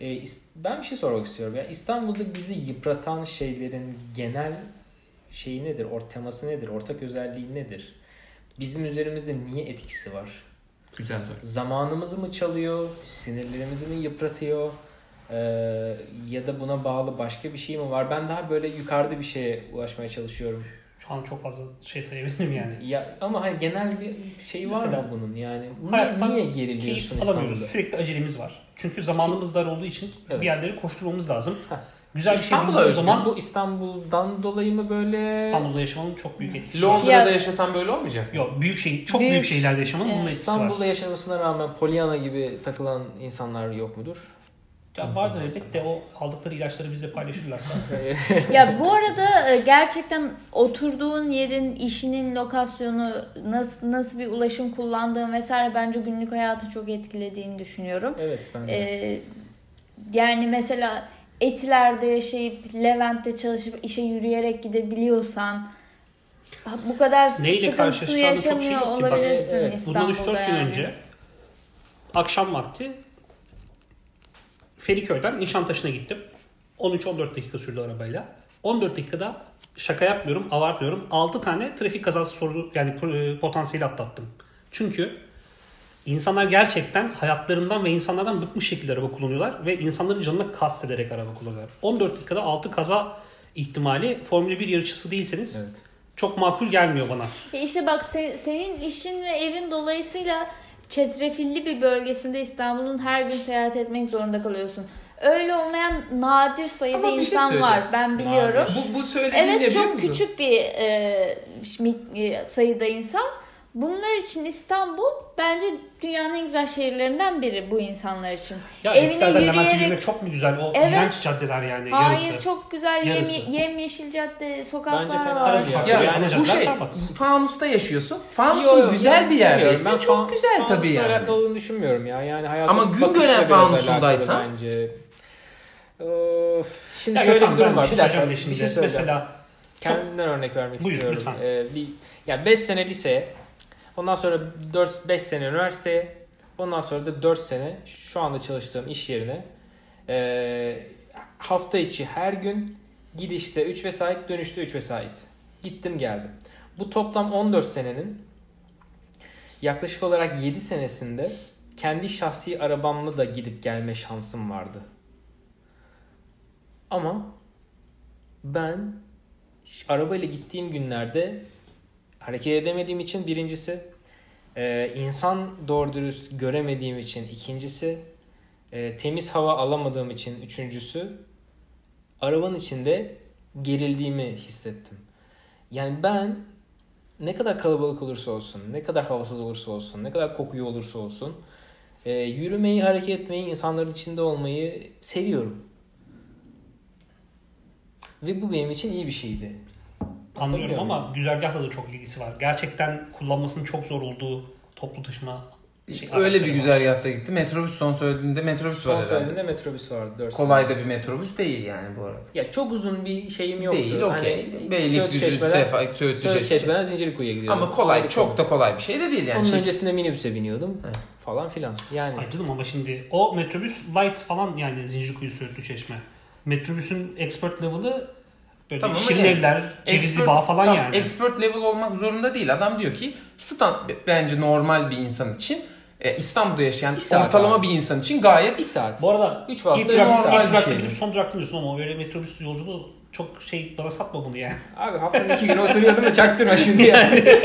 E, is- ben bir şey sormak istiyorum. Ya İstanbul'da bizi yıpratan şeylerin genel şeyi nedir? Or teması nedir? Ortak özelliği nedir? Bizim üzerimizde niye etkisi var? Güzel soru. Zamanımızı mı çalıyor? Sinirlerimizi mi yıpratıyor? Ee, ya da buna bağlı başka bir şey mi var? Ben daha böyle yukarıda bir şeye ulaşmaya çalışıyorum. Şu an çok fazla şey sayabilirim yani. Ya ama hani genel bir şey var Mesela, mı bunun yani? Niye, niye geriliyorsun. İstanbul'da? Sürekli acelemiz var. Çünkü zamanımız dar olduğu için Evet. bir yerlere koşturmamız lazım. Heh. Güzel bir şey İstanbul'a bulduğu özgü zaman Bu İstanbul'dan dolayı mı böyle? İstanbul'da yaşamanın çok büyük etkisi var. Londra'da Ya- yaşasan böyle olmayacak? Yok büyük şehir, çok Büyük- büyük şehirlerde yaşamanın bunun Evet. etkisi var. İstanbul'da yaşamasına rağmen Pollyanna gibi takılan insanlar yok mudur? Ya vardır elbette o aldıkları ilaçları bizle paylaşırlarsa. ya bu arada e, gerçekten oturduğun yerin, işinin lokasyonu, nasıl nasıl bir ulaşım kullandığın vesaire bence günlük hayatı çok etkilediğini düşünüyorum. evet ben de. Ee, yani mesela Etiler'de yaşayıp Levent'te çalışıp işe yürüyerek gidebiliyorsan bu kadar Neyle çok şey yaşamıyor olabilirsin evet, Bundan İstanbul'da 3-4 gün önce akşam vakti Feriköy'den Nişantaşı'na gittim. 13-14 dakika sürdü arabayla. 14 dakikada şaka yapmıyorum, abartmıyorum. 6 tane trafik kazası soru yani e, potansiyeli atlattım. Çünkü insanlar gerçekten hayatlarından ve insanlardan bıkmış şekilde araba kullanıyorlar ve insanların canına kastederek araba kullanıyorlar. 14 dakikada 6 kaza ihtimali Formula 1 yarışçısı değilseniz Evet. çok makul gelmiyor bana. E işte bak se- senin işin ve evin dolayısıyla çetrefilli bir bölgesinde İstanbul'un her gün seyahat etmek zorunda kalıyorsun. Öyle olmayan nadir sayıda Ama şey insan var. söyleyeceğim. Ben biliyorum. Bu, bu söylediğin ne Evet biliyor çok küçük bir e, e, sayıda insan. Bunlar için İstanbul bence dünyanın en güzel şehirlerinden biri bu insanlar için. Ya Evine yürüyerek- yürümek çok mu güzel? O Evet. iğrenç caddeler yani Hayır yarısı. çok güzel yem, Yarısı. yemyeşil cadde sokaklar Bence fena var. değil ya. Ya Yani bu şey fanusta yaşıyorsun. Fanusun güzel bir yerdeyse Ben çok güzel tabii fanusla yani. alakalı olduğunu düşünmüyorum ya. Yani hayatın Ama gün gören fanusundaysan- alakalı Bence. Of. Şimdi Ya şöyle Gökhan, bir durum var. bir şey dakika söyleyeceğim bir şimdi. şey söyleyeceğim. Mesela çok- Kendimden örnek vermek Buyur, istiyorum. lütfen. Ee, bir, ya 5 sene liseye, ondan sonra 4-5 sene üniversiteye, ondan sonra da 4 sene şu anda çalıştığım iş yerine ee, hafta içi her gün gidişte 3 vesait, dönüşte 3 vesait. Gittim geldim. Bu toplam 14 senenin yaklaşık olarak 7 senesinde kendi şahsi arabamla da gidip gelme şansım vardı. Ama ben arabayla gittiğim günlerde hareket edemediğim için birincisi, e, insan doğru dürüst göremediğim için ikincisi, e, temiz hava alamadığım için üçüncüsü, arabanın içinde gerildiğimi hissettim. Yani ben ne kadar kalabalık olursa olsun, ne kadar havasız olursa olsun, ne kadar kokuyu olursa olsun, e, yürümeyi, hareket etmeyi, insanların içinde olmayı seviyorum. Ve bu benim için iyi bir şeydi. Anlıyorum ama güzergahla da çok ilgisi var. Gerçekten kullanmasının çok zor olduğu toplu taşıma şey, Öyle bir var. güzergahta gitti. Metrobüs son söylediğinde metrobüs Son var herhalde. söylediğinde metrobüs vardı. 4 Kolay da bir metrobüs değil yani bu arada. Ya çok uzun bir şeyim yoktu. Değil okey. Hani Beylikdüzü, Sefa, Söğütlü Söğütçeşme'den Zincirliku'ya gidiyordum. Ama kolay Harika. çok da kolay bir şey de değil yani. Onun Şey- öncesinde minibüse biniyordum Evet. falan filan. Yani Ay canım ama şimdi o metrobüs light falan yani Zincirkuyu Söğütlü Çeşme. Metrobüsün expert level'ı böyle Tamam ama şirin yani cevizli Expert- bağ falan tamam, yani. Expert level olmak zorunda değil. Adam diyor ki stand bence normal bir insan için e, İstanbul'da yaşayan Bir saat ortalama abi. bir insan için gayet bir saat. Bu arada Üç ilk vasıta durak, bir normal bir şey. son durakta diyorsun ama öyle metrobüs yolculuğu çok şey bana satma bunu yani. Abi haftanın iki günü oturuyordum da çaktırma şimdi yani.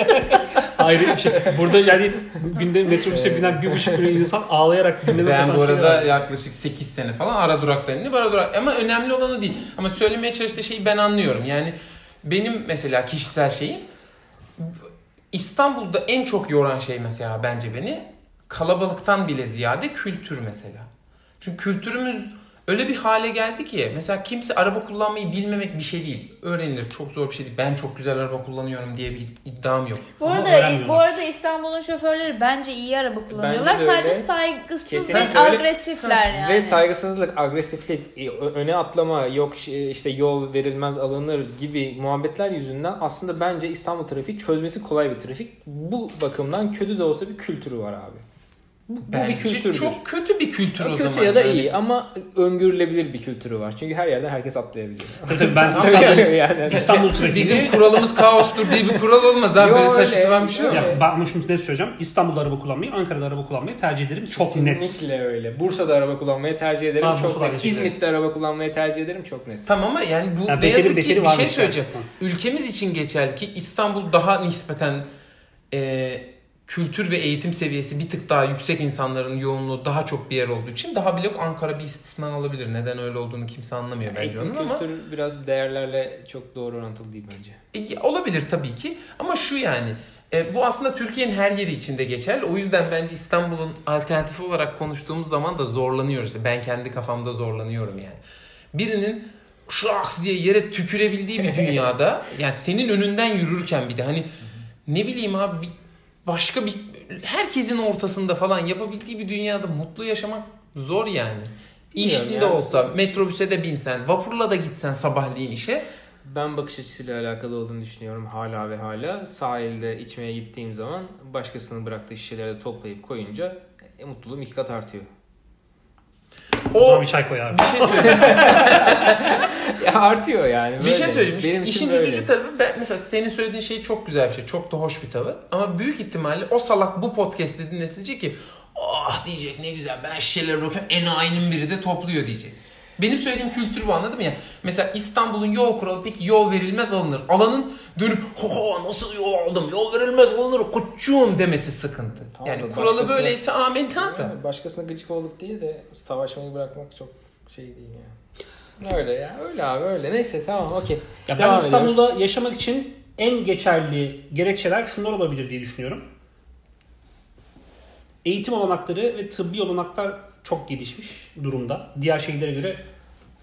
Ayrı bir şey. Burada yani günde metrobüse binen bir buçuk milyon insan ağlayarak dinleme ben bu potansiyeli arada var. yaklaşık 8 sene falan ara durakta indim. Ara durak ama önemli olan o değil. Ama söylemeye çalıştığı şeyi ben anlıyorum. Yani benim mesela kişisel şeyim İstanbul'da en çok yoran şey mesela bence beni kalabalıktan bile ziyade kültür mesela. Çünkü kültürümüz öyle bir hale geldi ki mesela kimse araba kullanmayı bilmemek bir şey değil. Öğrenilir. Çok zor bir şey değil. Ben çok güzel araba kullanıyorum diye bir iddiam yok. Bu Ama arada bu arada İstanbul'un şoförleri bence iyi araba kullanıyorlar. Sadece saygısız Kesinlikle ve öyle. agresifler yani. Ve saygısızlık, agresiflik, ö- öne atlama, yok işte yol verilmez alınır gibi muhabbetler yüzünden aslında bence İstanbul trafiği çözmesi kolay bir trafik. Bu bakımdan kötü de olsa bir kültürü var abi. Bu, bu bir Bence kültürdür. çok kötü bir kültür Ya o kötü zaman. ya da yani. iyi ama öngörülebilir bir kültürü var. Çünkü her yerden herkes atlayabiliyor. Tabii ben İstanbul, yani. İstanbul trafiğini... Bizim kuralımız kaostur diye bir kural olmaz abi. Böyle saçma öyle. sapan bir şey yok. Ya ben ama şunu net söyleyeceğim. İstanbul'da araba kullanmayı, Ankara'da araba kullanmayı tercih ederim. Çok net. Kesinlikle öyle. Bursa'da araba kullanmayı tercih ederim. Ha, çok Bursa'da net. İzmit'te araba kullanmayı tercih ederim. Çok net. Tamam ama yani bu Yani ne yazık bekeri ki bir şey söyleyeceğim. Ülkemiz için geçerli ki İstanbul daha nispeten e, kültür ve eğitim seviyesi bir tık daha yüksek insanların yoğunluğu daha çok bir yer olduğu için daha bile Ankara bir istisna olabilir. Neden öyle olduğunu kimse anlamıyor bence Eğitim onun ama kültür biraz değerlerle çok doğru orantılı değil bence. E, olabilir tabii ki ama şu yani E, bu aslında Türkiye'nin her yeri içinde geçerli. O yüzden bence İstanbul'un alternatifi olarak konuştuğumuz zaman da zorlanıyoruz. Ben kendi kafamda zorlanıyorum yani. Birinin şlaks diye yere tükürebildiği bir dünyada yani senin önünden yürürken bir de hani ne bileyim abi başka bir herkesin ortasında falan yapabildiği bir dünyada mutlu yaşamak zor yani. İşinde yani. olsa metrobüse de binsen, vapurla da gitsen sabahleyin işe Ben bakış açısıyla alakalı olduğunu düşünüyorum hala ve hala. Sahilde içmeye gittiğim zaman başkasının bıraktığı şişeleri de toplayıp koyunca e, mutluluğum iki kat artıyor. O zaman o bir çay koy abi. bir şey söyleyeyim. Ya artıyor yani. Bir böyle. şey söyleyeyim. Benim İşin böyle. üzücü tarafı ben, mesela senin söylediğin şey çok güzel bir şey. Çok da hoş bir tavır. Ama büyük ihtimalle o salak bu podcast'te dinlesin diyecek ki ah diyecek ne güzel ben şişeleri bırakıyorum enayinin biri de topluyor diyecek. Benim söylediğim kültür bu anladın mı ya? Mesela İstanbul'un yol kuralı peki yol verilmez alınır. Alanın dönüp ho ho nasıl yol aldım yol verilmez alınır koçum demesi sıkıntı. Tamam yani kuralı böyleyse amenna da. Yani başkasına gıcık olduk diye de savaşmayı bırakmak çok şey değil ya. Öyle ya. Öyle abi öyle. Neyse tamam okey. Ya ben Devam İstanbul'da ediyoruz. yaşamak için en geçerli gerekçeler şunlar olabilir diye düşünüyorum. Eğitim olanakları ve tıbbi olanaklar çok gelişmiş durumda. Diğer şehirlere göre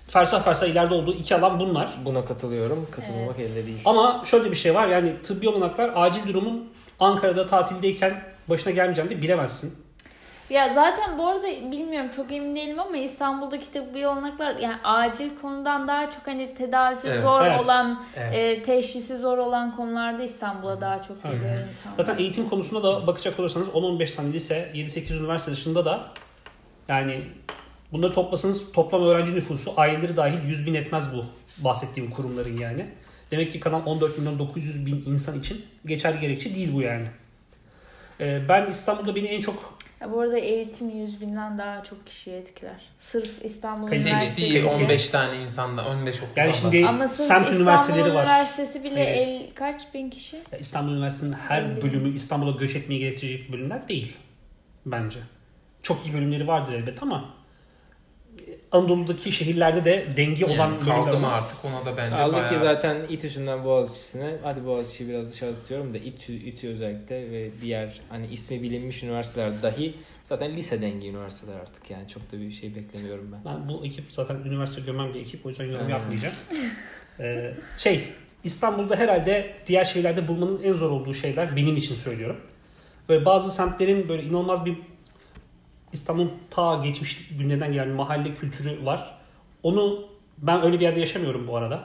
fersah fersah ileride olduğu iki alan bunlar. Buna katılıyorum. Katılmamak Evet. elde değil. Ama şöyle bir şey var yani tıbbi olanaklar acil durumun Ankara'da tatildeyken başına gelmeyeceğini de bilemezsin. Ya zaten bu arada bilmiyorum çok emin değilim ama İstanbul'daki tıbbi olanaklar yani acil konudan daha çok hani tedavisi Evet. zor Evet. olan, Evet. e, teşhisi zor olan konularda İstanbul'a daha çok Aynen. geliyor insanlar. Zaten eğitim konusunda da bakacak olursanız 10-15 tane lise, 7-8 üniversite dışında da yani bunları toplasanız toplam öğrenci nüfusu aileleri dahil 100 bin etmez bu bahsettiğim kurumların yani. Demek ki kalan 14 milyon 900 bin insan için geçerli gerekçe değil bu yani. Ee, Ben İstanbul'da beni en çok Ya bu arada eğitim 100 binden daha çok kişiyi etkiler. Sırf İstanbul Seçtiği Üniversitesi. 15 tane insanda 15 okuldan Yani şimdi- Ama sırf Semt İstanbul üniversiteleri var. Üniversitesi bile Hayır. el, kaç bin kişi? İstanbul Üniversitesi'nin her bölümü İstanbul'a göç etmeyi gerektirecek bölümler değil bence. Çok iyi bölümleri vardır elbet ama Anadolu'daki şehirlerde de denge olan Yani bölümler kaldı mı artık ona da bence Kaldı bayağı... ki zaten İTÜ'sünden Boğaziçi'sine, hadi Boğaziçi'yi biraz dışarı tutuyorum da İTÜ, İTÜ özellikle ve diğer hani ismi bilinmiş üniversiteler dahi zaten lise dengi üniversiteler artık yani çok da bir şey beklemiyorum ben. Ben bu ekip zaten üniversite gömem bir ekip o yüzden yorum yapmayacağım. Ee, şey İstanbul'da herhalde diğer şehirlerde bulmanın en zor olduğu şeyler benim için söylüyorum. Böyle bazı semtlerin böyle inanılmaz bir İstanbul'un ta geçmiş günlerden gelen bir mahalle kültürü var. Onu ben öyle bir yerde yaşamıyorum bu arada.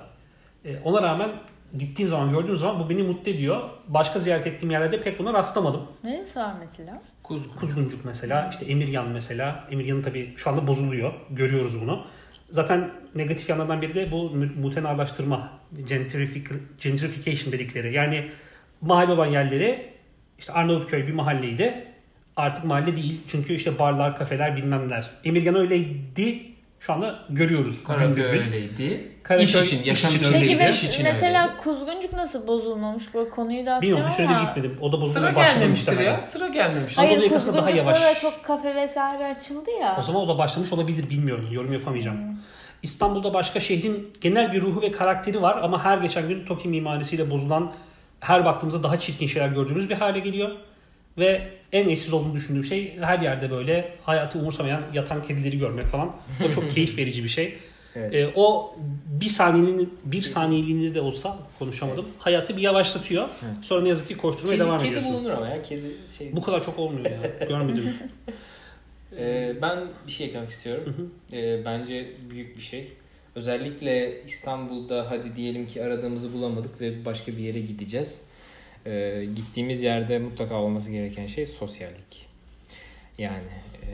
Ee, ona rağmen gittiğim zaman gördüğüm zaman bu beni mutlu ediyor. Başka ziyaret ettiğim yerlerde pek buna rastlamadım. Neresi var mesela? Kuzgun. Kuzguncuk mesela, işte Emiryan mesela. Emiryan'ın tabii şu anda bozuluyor. Görüyoruz bunu. Zaten negatif yanlardan biri de bu mutenalaştırma, gentrific- gentrification dedikleri. Yani mahalle olan yerleri, işte Arnavutköy bir mahalleydi. Artık mahalle değil. Çünkü işte barlar, kafeler bilmem neler. Emirgan öyleydi. Şu anda görüyoruz. Karaköy öyleydi. Karaköy iş için, yaşam için için, öyleydi. Peki iş için mesela öyleydi. Kuzguncuk nasıl bozulmamış? Bu konuyu da atacağım Bilmiyorum bir süredir ama. gitmedim. O da Sıra bozulmaya muhtemelen. ya. Sıra gelmemiştir. Hayır yakasında daha Kuzguncuk'ta yavaş. da çok kafe vesaire açıldı ya. O zaman o da başlamış olabilir bilmiyorum. Yorum yapamayacağım. İstanbul'da başka şehrin genel bir ruhu ve karakteri var ama her geçen gün TOKİ mimarisiyle bozulan her baktığımızda daha çirkin şeyler gördüğümüz bir hale geliyor. Ve en eşsiz olduğunu düşündüğüm şey her yerde böyle hayatı umursamayan yatan kedileri görmek falan. O çok keyif verici bir şey. Evet. Ee, o bir saniyenin bir saniyeliğinde de olsa konuşamadım. Hayatı bir yavaşlatıyor. Evet. Sonra ne yazık ki koşturmaya Kedi, devam kedi ediyorsun. bulunur ama ya kedi şey. Bu kadar çok olmuyor ya. Görmedim. Ee, ben bir şey eklemek istiyorum. Ee, bence büyük bir şey. Özellikle İstanbul'da hadi diyelim ki aradığımızı bulamadık ve başka bir yere gideceğiz. Ee, gittiğimiz yerde mutlaka olması gereken şey sosyallik. Yani e,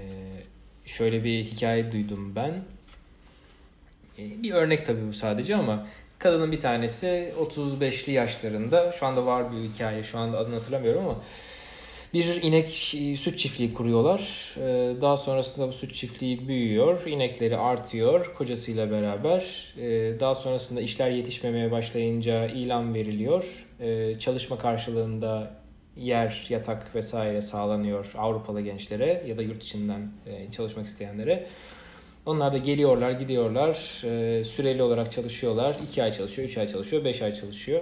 şöyle bir hikaye duydum ben. Ee, bir örnek tabii bu sadece ama kadının bir tanesi 35'li yaşlarında. Şu anda var bir hikaye. Şu anda adını hatırlamıyorum ama bir inek e, süt çiftliği kuruyorlar. Ee, Daha sonrasında bu süt çiftliği büyüyor. İnekleri artıyor kocasıyla beraber. Ee, Daha sonrasında işler yetişmemeye başlayınca ilan veriliyor. Çalışma karşılığında yer, yatak vesaire sağlanıyor Avrupalı gençlere ya da yurt içinden e, çalışmak isteyenlere. Onlar da geliyorlar, gidiyorlar. Süreli olarak çalışıyorlar. 2 ay çalışıyor, 3 ay çalışıyor, 5 ay çalışıyor.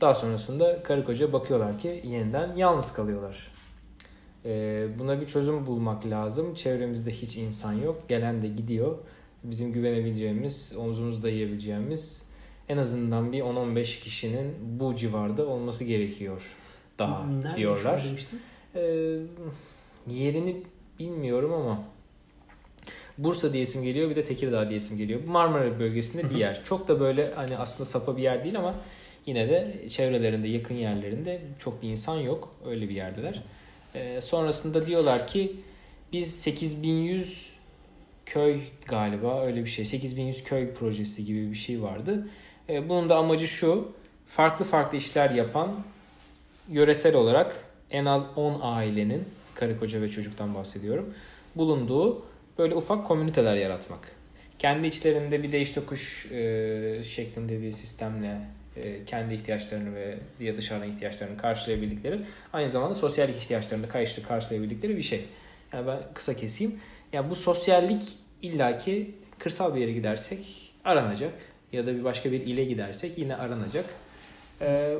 Daha sonrasında karı koca bakıyorlar ki yeniden yalnız kalıyorlar. Ee, buna bir çözüm bulmak lazım. Çevremizde hiç insan yok. Gelen de gidiyor. Bizim güvenebileceğimiz, omzumuzda yiyebileceğimiz en azından bir 10-15 kişinin bu civarda olması gerekiyor daha Nerede diyorlar. Ee, yerini bilmiyorum ama Bursa diyesim geliyor bir de Tekirdağ diyesim geliyor. Bu Marmara bölgesinde bir yer. Çok da böyle hani aslında sapa bir yer değil ama yine de çevrelerinde yakın yerlerinde çok bir insan yok. Öyle bir yerdeler. Ee, sonrasında diyorlar ki biz 8100 köy galiba öyle bir şey. 8100 köy projesi gibi bir şey vardı. Ee, bunun da amacı şu. Farklı farklı işler yapan yöresel olarak en az 10 ailenin karı koca ve çocuktan bahsediyorum. Bulunduğu böyle ufak komüniteler yaratmak. Kendi içlerinde bir değiş tokuş e, şeklinde bir sistemle e, kendi ihtiyaçlarını ve ya dışarıdan ihtiyaçlarını karşılayabildikleri aynı zamanda sosyal ihtiyaçlarını karşı karşılayabildikleri bir şey. Yani ben kısa keseyim. Yani bu sosyallik illaki kırsal bir yere gidersek aranacak ya da bir başka bir ile gidersek yine aranacak. Ee,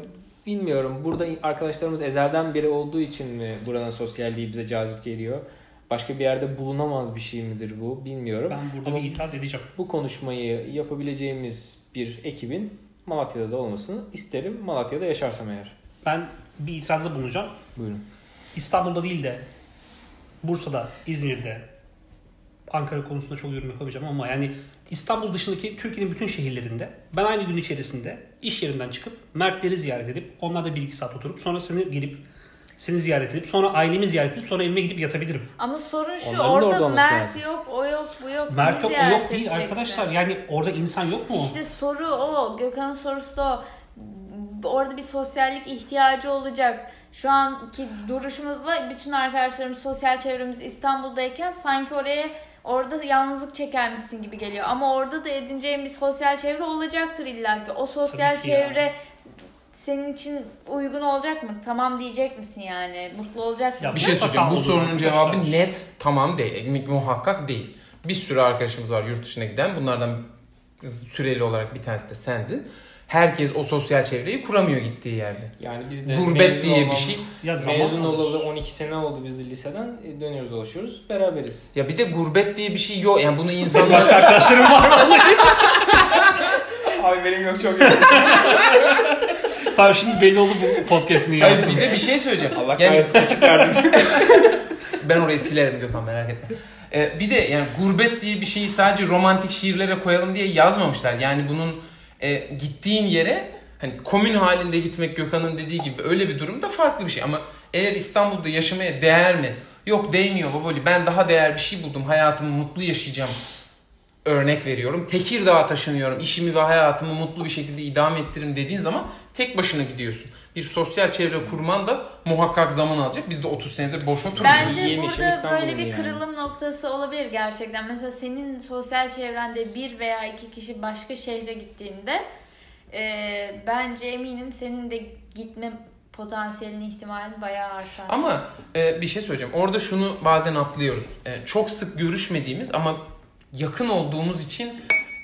bilmiyorum burada arkadaşlarımız ezelden beri olduğu için mi buranın sosyalliği bize cazip geliyor? Başka bir yerde bulunamaz bir şey midir bu bilmiyorum. Ben burada Ama- bir itiraz edeceğim. Bu konuşmayı yapabileceğimiz bir ekibin Malatya'da da olmasını isterim. Malatya'da yaşarsam eğer. Ben bir itirazda bulunacağım. Buyurun. İstanbul'da değil de Bursa'da, İzmir'de, Ankara konusunda çok yorum yapamayacağım ama yani İstanbul dışındaki Türkiye'nin bütün şehirlerinde ben aynı gün içerisinde iş yerimden çıkıp Mertleri ziyaret edip onlarla bir iki saat oturup sonra seni gelip seni ziyaret edip sonra ailemi ziyaret edip sonra evime gidip yatabilirim. Ama sorun şu Onların da orada, orada Mert lazım. yok, o yok, bu yok. Mert yok o yok değil edeceksin? arkadaşlar yani orada insan yok mu? İşte soru o. Gökhan'ın sorusu da o. Orada bir sosyallik ihtiyacı olacak. Şu anki duruşumuzla bütün arkadaşlarımız, sosyal çevremiz İstanbul'dayken sanki oraya orada yalnızlık çekermişsin gibi geliyor. Ama orada da edineceğin bir sosyal çevre olacaktır illaki. O sosyal ki çevre senin için uygun olacak mı? Tamam diyecek misin yani? Mutlu olacak Ya mısın? Bir şey söyleyeceğim. Bu sorunun cevabı net tamam değil. mu- Muhakkak değil. Bir sürü arkadaşımız var yurt dışına giden. Bunlardan süreli olarak bir tanesi de sendin. Herkes o sosyal çevreyi kuramıyor gittiği yerde. Yani biz de Gurbet diye bir olmamız- şey. Ya Mezun olalı 12 sene oldu biz de liseden. E, Dönüyoruz dolaşıyoruz. Beraberiz. Ya bir de gurbet diye bir şey yok. Yani bunu insanlar başka arkadaşlarım var vallahi. Abi benim yok çok tamam şimdi belli oldu bu podcast'ini ya. Hayır bir de bir şey söyleyeceğim. Allah yani kahretsin çıkardım. ben orayı silerim Gökhan merak etme. Ee, bir de yani gurbet diye bir şeyi sadece romantik şiirlere koyalım diye yazmamışlar. Yani bunun e, gittiğin yere hani komün halinde gitmek Gökhan'ın dediği gibi öyle bir durumda farklı bir şey. Ama eğer İstanbul'da yaşamaya değer mi? Yok değmiyor baboli. Ben daha değer bir şey buldum. Hayatımı mutlu yaşayacağım. Örnek veriyorum. Tekirdağ'a taşınıyorum. İşimi ve hayatımı mutlu bir şekilde idame ettiririm dediğin zaman tek başına gidiyorsun. Bir sosyal çevre kurman da muhakkak zaman alacak. Biz de 30 senedir boş oturmuyoruz. Bence Yemişim burada İstanbul'un böyle bir yani. kırılım noktası olabilir gerçekten. Mesela senin sosyal çevrende bir veya iki kişi başka şehre gittiğinde e, bence eminim senin de gitme potansiyelin ihtimali bayağı artar. Ama e, bir şey söyleyeceğim. Orada şunu bazen atlıyoruz. E, çok sık görüşmediğimiz ama yakın olduğumuz için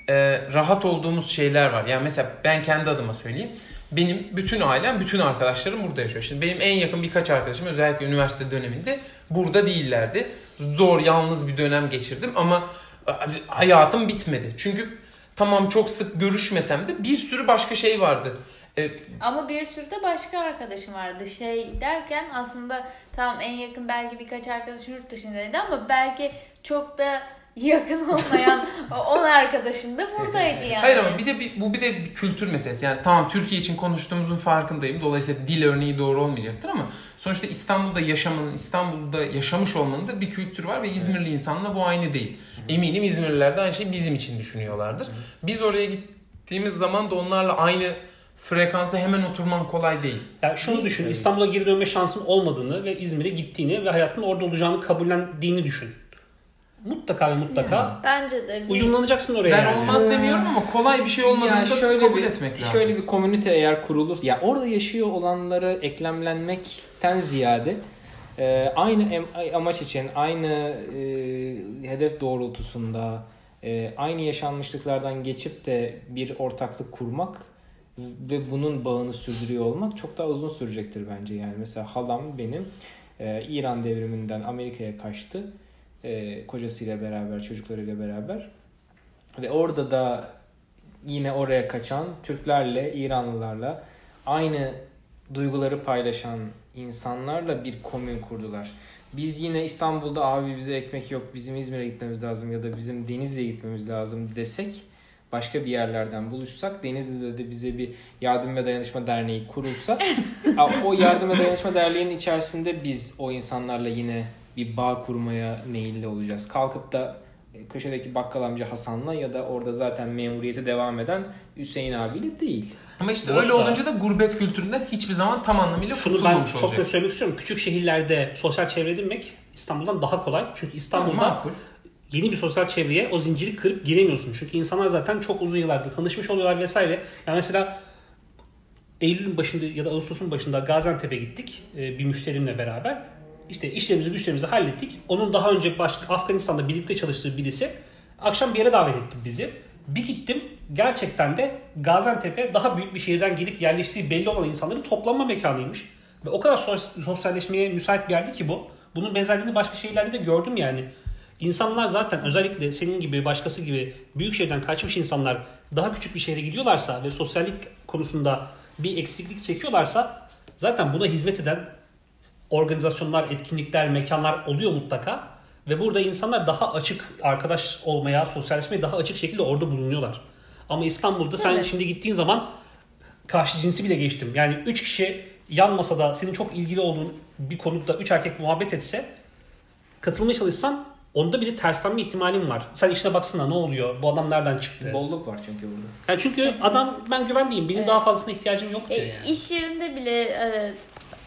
e, rahat olduğumuz şeyler var. Yani mesela ben kendi adıma söyleyeyim. Benim bütün ailem, bütün arkadaşlarım burada yaşıyor. Şimdi benim en yakın birkaç arkadaşım özellikle üniversite döneminde burada değillerdi. Zor, yalnız bir dönem geçirdim ama hayatım bitmedi. Çünkü tamam çok sık görüşmesem de bir sürü başka şey vardı. E, Ama bir sürü de başka arkadaşım vardı. Şey derken aslında tamam en yakın belki birkaç arkadaşım yurt dışındaydı ama belki çok da yakın olmayan 10 arkadaşın da buradaydı yani. Hayır ama bir de bir, bu bir de bir kültür meselesi. Yani tamam Türkiye için konuştuğumuzun farkındayım. Dolayısıyla dil örneği doğru olmayacaktır ama sonuçta İstanbul'da yaşamanın, İstanbul'da yaşamış olmanın da bir kültür var ve İzmirli insanla bu aynı değil. Eminim İzmirliler de aynı şeyi bizim için düşünüyorlardır. Biz oraya gittiğimiz zaman da onlarla aynı frekansa hemen oturman kolay değil. Yani şunu düşün. İstanbul'a geri dönme şansın olmadığını ve İzmir'e gittiğini ve hayatının orada olacağını kabullendiğini düşün. Mutlaka ve mutlaka Bence de. uyumlanacaksın oraya Ben yani. olmaz demiyorum ama kolay bir şey olmadığını Ya da şöyle kabul bir, etmek lazım. Şöyle bir komünite eğer kurulur, ya orada yaşıyor olanları eklemlenmekten ziyade e, aynı em- amaç için, aynı e, hedef doğrultusunda, e, aynı yaşanmışlıklardan geçip de bir ortaklık kurmak ve bunun bağını sürdürüyor olmak çok daha uzun sürecektir bence. Yani mesela halam benim e, İran devriminden Amerika'ya kaçtı. E, kocasıyla beraber, çocuklarıyla beraber. Ve orada da yine oraya kaçan Türklerle, İranlılarla aynı duyguları paylaşan insanlarla bir komün kurdular. Biz yine İstanbul'da abi bize ekmek yok, bizim İzmir'e gitmemiz lazım ya da bizim Denizli'ye gitmemiz lazım desek başka bir yerlerden buluşsak Denizli'de de bize bir yardım ve dayanışma derneği kurulsa o yardım ve dayanışma derneğinin içerisinde biz o insanlarla yine bir bağ kurmaya meyilli olacağız. Kalkıp da e, köşedeki bakkal amca Hasan'la ya da orada zaten memuriyeti devam eden Hüseyin abiyle değil. Ama işte Bu öyle arada- olunca da gurbet kültüründen hiçbir zaman tam anlamıyla Şunu ben kurtulmamış çok olacağız. söylemek istiyorum. Küçük şehirlerde sosyal çevre edinmek İstanbul'dan daha kolay. Çünkü İstanbul'da Makul. yeni bir sosyal çevreye o zinciri kırıp giremiyorsun. Çünkü insanlar zaten çok uzun yıllardır tanışmış oluyorlar vesaire. Yani mesela Eylül'ün başında ya da Ağustos'un başında Gaziantep'e gittik e, bir müşterimle beraber. İşte işlerimizi güçlerimizi hallettik. Onun daha önce başka Afganistan'da birlikte çalıştığı birisi akşam bir yere davet etti bizi. Bir gittim gerçekten de Gaziantep'e daha büyük bir şehirden gelip yerleştiği belli olan insanların toplanma mekanıymış. Ve o kadar sos- sosyalleşmeye müsait bir yerdi ki bu. Bunun benzerliğini başka şehirlerde de gördüm yani. İnsanlar zaten özellikle senin gibi başkası gibi büyük şehirden kaçmış insanlar daha küçük bir şehre gidiyorlarsa ve sosyallik konusunda bir eksiklik çekiyorlarsa zaten buna hizmet eden organizasyonlar, etkinlikler, mekanlar oluyor mutlaka. Ve burada insanlar daha açık arkadaş olmaya, sosyalleşmeye daha açık şekilde orada bulunuyorlar. Ama İstanbul'da sen Evet. şimdi gittiğin zaman karşı cinsi bile geçtim. Yani 3 kişi yan masada senin çok ilgili olduğun bir konuda 3 erkek muhabbet etse katılmaya çalışsan onda bile terslenme ihtimalin var. Sen işine baksana ne oluyor? Bu adam nereden çıktı? Bolluk var çünkü burada. Yani çünkü adam ben güvenliyim. Benim Evet. daha fazlasına ihtiyacım yok diyor E, yani. iş yerinde bile e,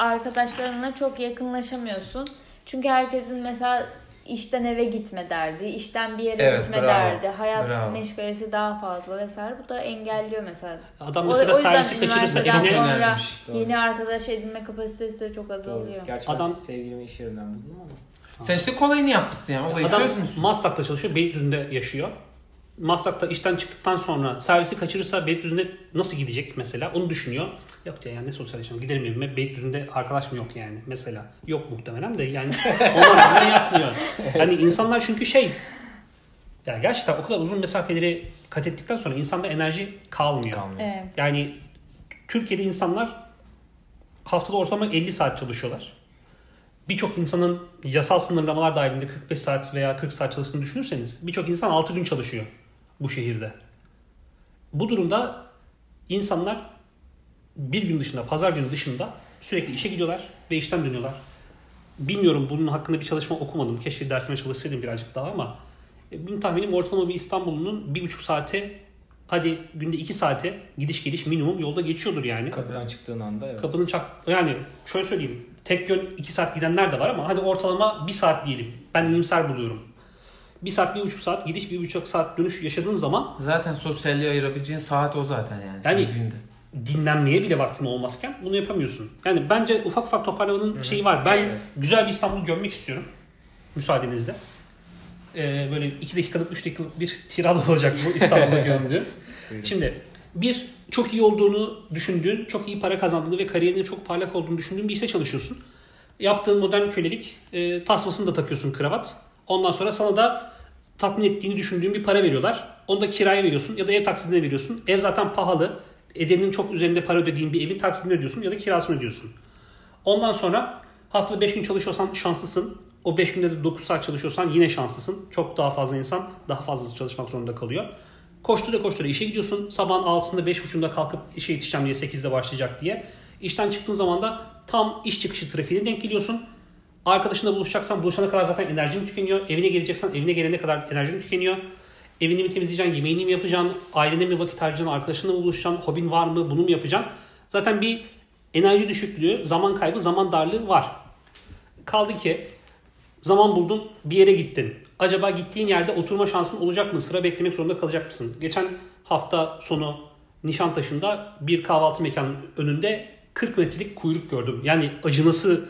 arkadaşlarına çok yakınlaşamıyorsun. Çünkü herkesin mesela işten eve gitme derdi, işten bir yere Evet, gitme bravo. derdi, hayat Bravo. meşgalesi daha fazla vesaire. Bu da engelliyor mesela. Adam mesela o servisi kaçırırsa evine sonra. Doğru. yeni arkadaş edinme kapasitesi de çok Doğru. azalıyor. Gerçi Adam- ben sevgilimi iş yerinden buldum ama. Sen işte kolayını yapmışsın yani. Olayı Adam çözmüşsün. Maslak'ta çalışıyor, Beylikdüzü'nde yaşıyor. Maslak'ta işten çıktıktan sonra servisi kaçırırsa Beylikdüzü'nde nasıl gidecek mesela onu düşünüyor. Yok diyor yani ne sosyalleşeceğim giderim evime Beylikdüzü'nde arkadaş mı yok yani mesela. Yok muhtemelen de yani ona rağmen yapmıyor. Yani insanlar çünkü şey yani gerçekten o kadar uzun mesafeleri kat ettikten sonra insanda enerji kalmıyor. Kalmıyor. Evet. Yani Türkiye'de insanlar haftada ortalama 50 saat çalışıyorlar. Birçok insanın yasal sınırlamalar dahilinde 45 saat veya 40 saat çalıştığını düşünürseniz birçok insan 6 gün çalışıyor bu şehirde. Bu durumda insanlar bir gün dışında, pazar günü dışında sürekli işe gidiyorlar ve işten dönüyorlar. Bilmiyorum bunun hakkında bir çalışma okumadım. Keşke dersime çalışsaydım birazcık daha ama e, benim tahminim ortalama bir İstanbul'un bir buçuk saate hadi günde iki saate gidiş geliş minimum yolda geçiyordur yani. Kapıdan çıktığın anda evet. Kapının çak yani şöyle söyleyeyim tek yön 2 saat gidenler de var ama hadi ortalama 1 saat diyelim. Ben iyimser buluyorum. 1 saat, 1,5 saat gidiş, 1,5 saat dönüş yaşadığın zaman Zaten sosyalliğe ayırabileceğin saat o zaten yani. Yani- günde. dinlenmeye bile vaktin olmazken bunu yapamıyorsun. Yani bence ufak ufak toparlamanın şeyi var. Ben Evet. güzel bir İstanbul görmek istiyorum. Müsaadenizle. Ee, böyle 2 dakikalık, 3 dakikalık bir tirad olacak bu İstanbul'da göründüğü. Buyurun. Şimdi bir çok iyi olduğunu düşündüğün, çok iyi para kazandığını ve kariyerinin çok parlak olduğunu düşündüğün bir işte çalışıyorsun. Yaptığın modern kölelik e, tasmasını da takıyorsun kravat. Ondan sonra sana da tatmin ettiğini düşündüğün bir para veriyorlar. Onu da kiraya veriyorsun ya da ev taksidine veriyorsun. Ev zaten pahalı. Ederinin çok üzerinde para ödediğin bir evin taksidini ödüyorsun ya da kirasını ödüyorsun. Ondan sonra haftada 5 gün çalışıyorsan şanslısın. O 5 günde de 9 saat çalışıyorsan yine şanslısın. Çok daha fazla insan daha fazlası çalışmak zorunda kalıyor. Koştura koştura işe gidiyorsun. Sabahın 6'sında 5.30'da kalkıp işe yetişeceğim diye 8'de başlayacak diye. İşten çıktığın zaman da tam iş çıkışı trafiğine denk geliyorsun. Arkadaşınla buluşacaksan buluşana kadar zaten enerjin tükeniyor. Evine geleceksen evine gelene kadar enerjin tükeniyor. Evini mi temizleyeceksin, yemeğini mi yapacaksın, ailene mi vakit harcayacaksın, arkadaşınla buluşacaksın, hobin var mı, bunu mu yapacaksın? Zaten bir enerji düşüklüğü, zaman kaybı, zaman darlığı var. Kaldı ki zaman buldun, bir yere gittin. Acaba gittiğin yerde oturma şansın olacak mı? Sıra beklemek zorunda kalacak mısın? Geçen hafta sonu Nişantaşı'nda bir kahvaltı mekanının önünde 40 metrelik kuyruk gördüm. Yani acınası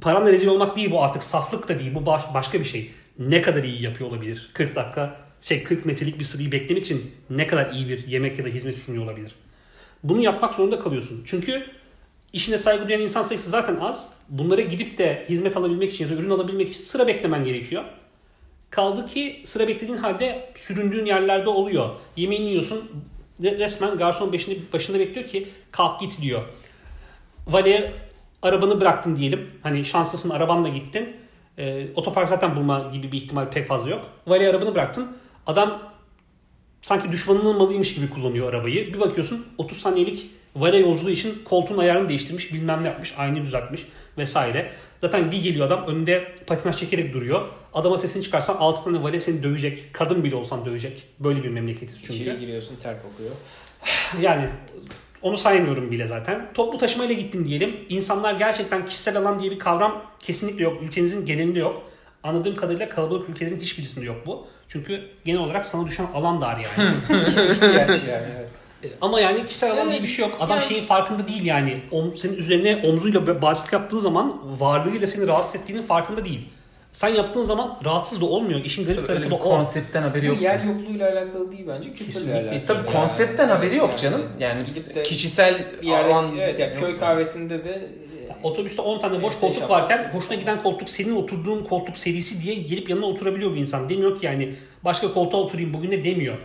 paranla rezil olmak değil bu artık saflık da değil bu baş- başka bir şey. Ne kadar iyi yapıyor olabilir? 40 dakika şey 40 metrelik bir sırayı beklemek için ne kadar iyi bir yemek ya da hizmet sunuyor olabilir? Bunu yapmak zorunda kalıyorsun. Çünkü işine saygı duyan insan sayısı zaten az. Bunlara gidip de hizmet alabilmek için ya da ürün alabilmek için sıra beklemen gerekiyor. Kaldı ki sıra beklediğin halde süründüğün yerlerde oluyor. Yemeğini yiyorsun resmen garson başında, başında bekliyor ki kalk git diyor. Valiye arabanı bıraktın diyelim. Hani şanslısın arabanla gittin. Ee, otopark zaten bulma gibi bir ihtimal pek fazla yok. Valiye arabanı bıraktın. Adam sanki düşmanının malıymış gibi kullanıyor arabayı. Bir bakıyorsun 30 saniyelik valiye yolculuğu için koltuğun ayarını değiştirmiş, bilmem ne yapmış, aynı düzeltmiş vesaire. Zaten bir geliyor adam önünde patinaj çekerek duruyor. Adama sesini çıkarsan 6 tane valiye seni dövecek. Kadın bile olsan dövecek. Böyle bir memleketiz çünkü. İçeri giriyorsun ter kokuyor. Yani onu saymıyorum bile zaten. Toplu taşımayla gittin diyelim. İnsanlar gerçekten kişisel alan diye bir kavram kesinlikle yok. Ülkenizin genelinde yok. Anladığım kadarıyla kalabalık ülkelerin hiçbirisinde yok bu. Çünkü genel olarak sana düşen alan dar yani. Gerçi yani evet. Ama yani kişisel alan diye bir şey yok. Adam yani- şeyin farkında değil yani. Om, senin üzerine omzuyla baskı yaptığı zaman varlığıyla seni rahatsız ettiğinin farkında değil. Sen yaptığın zaman rahatsız da olmuyor. İşin garip tarafı Öyle da bir o. konseptten haberi Bu yok. yer yokluğuyla alakalı değil bence. Kültürle Kesinlikle. alakalı. Tabii yani. konseptten haberi yok canım. Yani gidip de kişisel bir yerde, alan evet yani köy kahvesinde de Otobüste 10 tane boş koltuk varken hoşuna giden koltuk senin oturduğun koltuk serisi diye gelip yanına oturabiliyor bir insan. Demiyor ki yani başka koltuğa oturayım bugün de demiyor.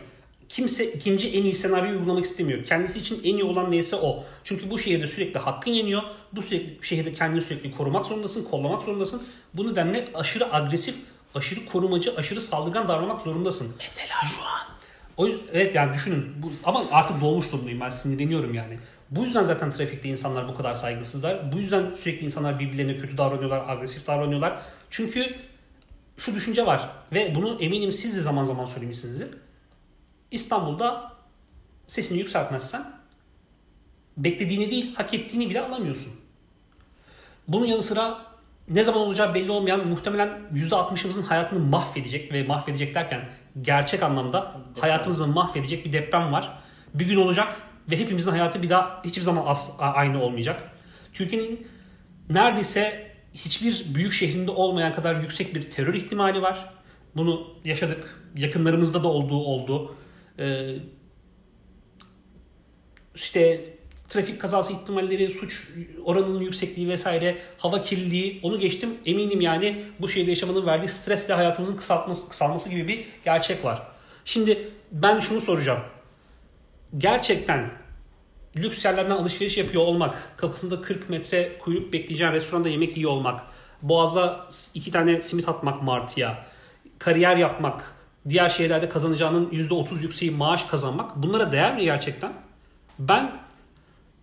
Kimse ikinci en iyi senaryoyu uygulamak istemiyor. Kendisi için en iyi olan neyse o. Çünkü bu şehirde sürekli hakkın yeniyor. Bu sürekli, şehirde kendini sürekli korumak zorundasın, kollamak zorundasın. Bu nedenle aşırı agresif, aşırı korumacı, aşırı saldırgan davranmak zorundasın. Mesela şu an. O yüzden, evet yani düşünün. Bu, ama artık dolmuş durumdayım ben sinirleniyorum yani. Bu yüzden zaten trafikte insanlar bu kadar saygısızlar. Bu yüzden sürekli insanlar birbirlerine kötü davranıyorlar, agresif davranıyorlar. Çünkü şu düşünce var ve bunu eminim siz de zaman zaman söylemişsinizdir. İstanbul'da sesini yükseltmezsen beklediğini değil hak ettiğini bile alamıyorsun. Bunun yanı sıra ne zaman olacağı belli olmayan muhtemelen %60'ımızın hayatını mahvedecek ve mahvedecek derken gerçek anlamda hayatımızı mahvedecek bir deprem var. Bir gün olacak ve hepimizin hayatı bir daha hiçbir zaman as- aynı olmayacak. Türkiye'nin neredeyse hiçbir büyük şehrinde olmayan kadar yüksek bir terör ihtimali var. Bunu yaşadık. Yakınlarımızda da olduğu oldu. Ee, işte trafik kazası ihtimalleri, suç oranının yüksekliği vesaire, hava kirliliği onu geçtim. Eminim yani bu şehirde yaşamanın verdiği stresle hayatımızın kısaltması, kısalması gibi bir gerçek var. Şimdi ben şunu soracağım. Gerçekten lüks yerlerden alışveriş yapıyor olmak, kapısında 40 metre kuyruk bekleyeceğin restoranda yemek yiyor olmak, boğaza iki tane simit atmak martıya, kariyer yapmak, diğer şehirlerde kazanacağının %30 yükseği maaş kazanmak bunlara değer mi gerçekten? Ben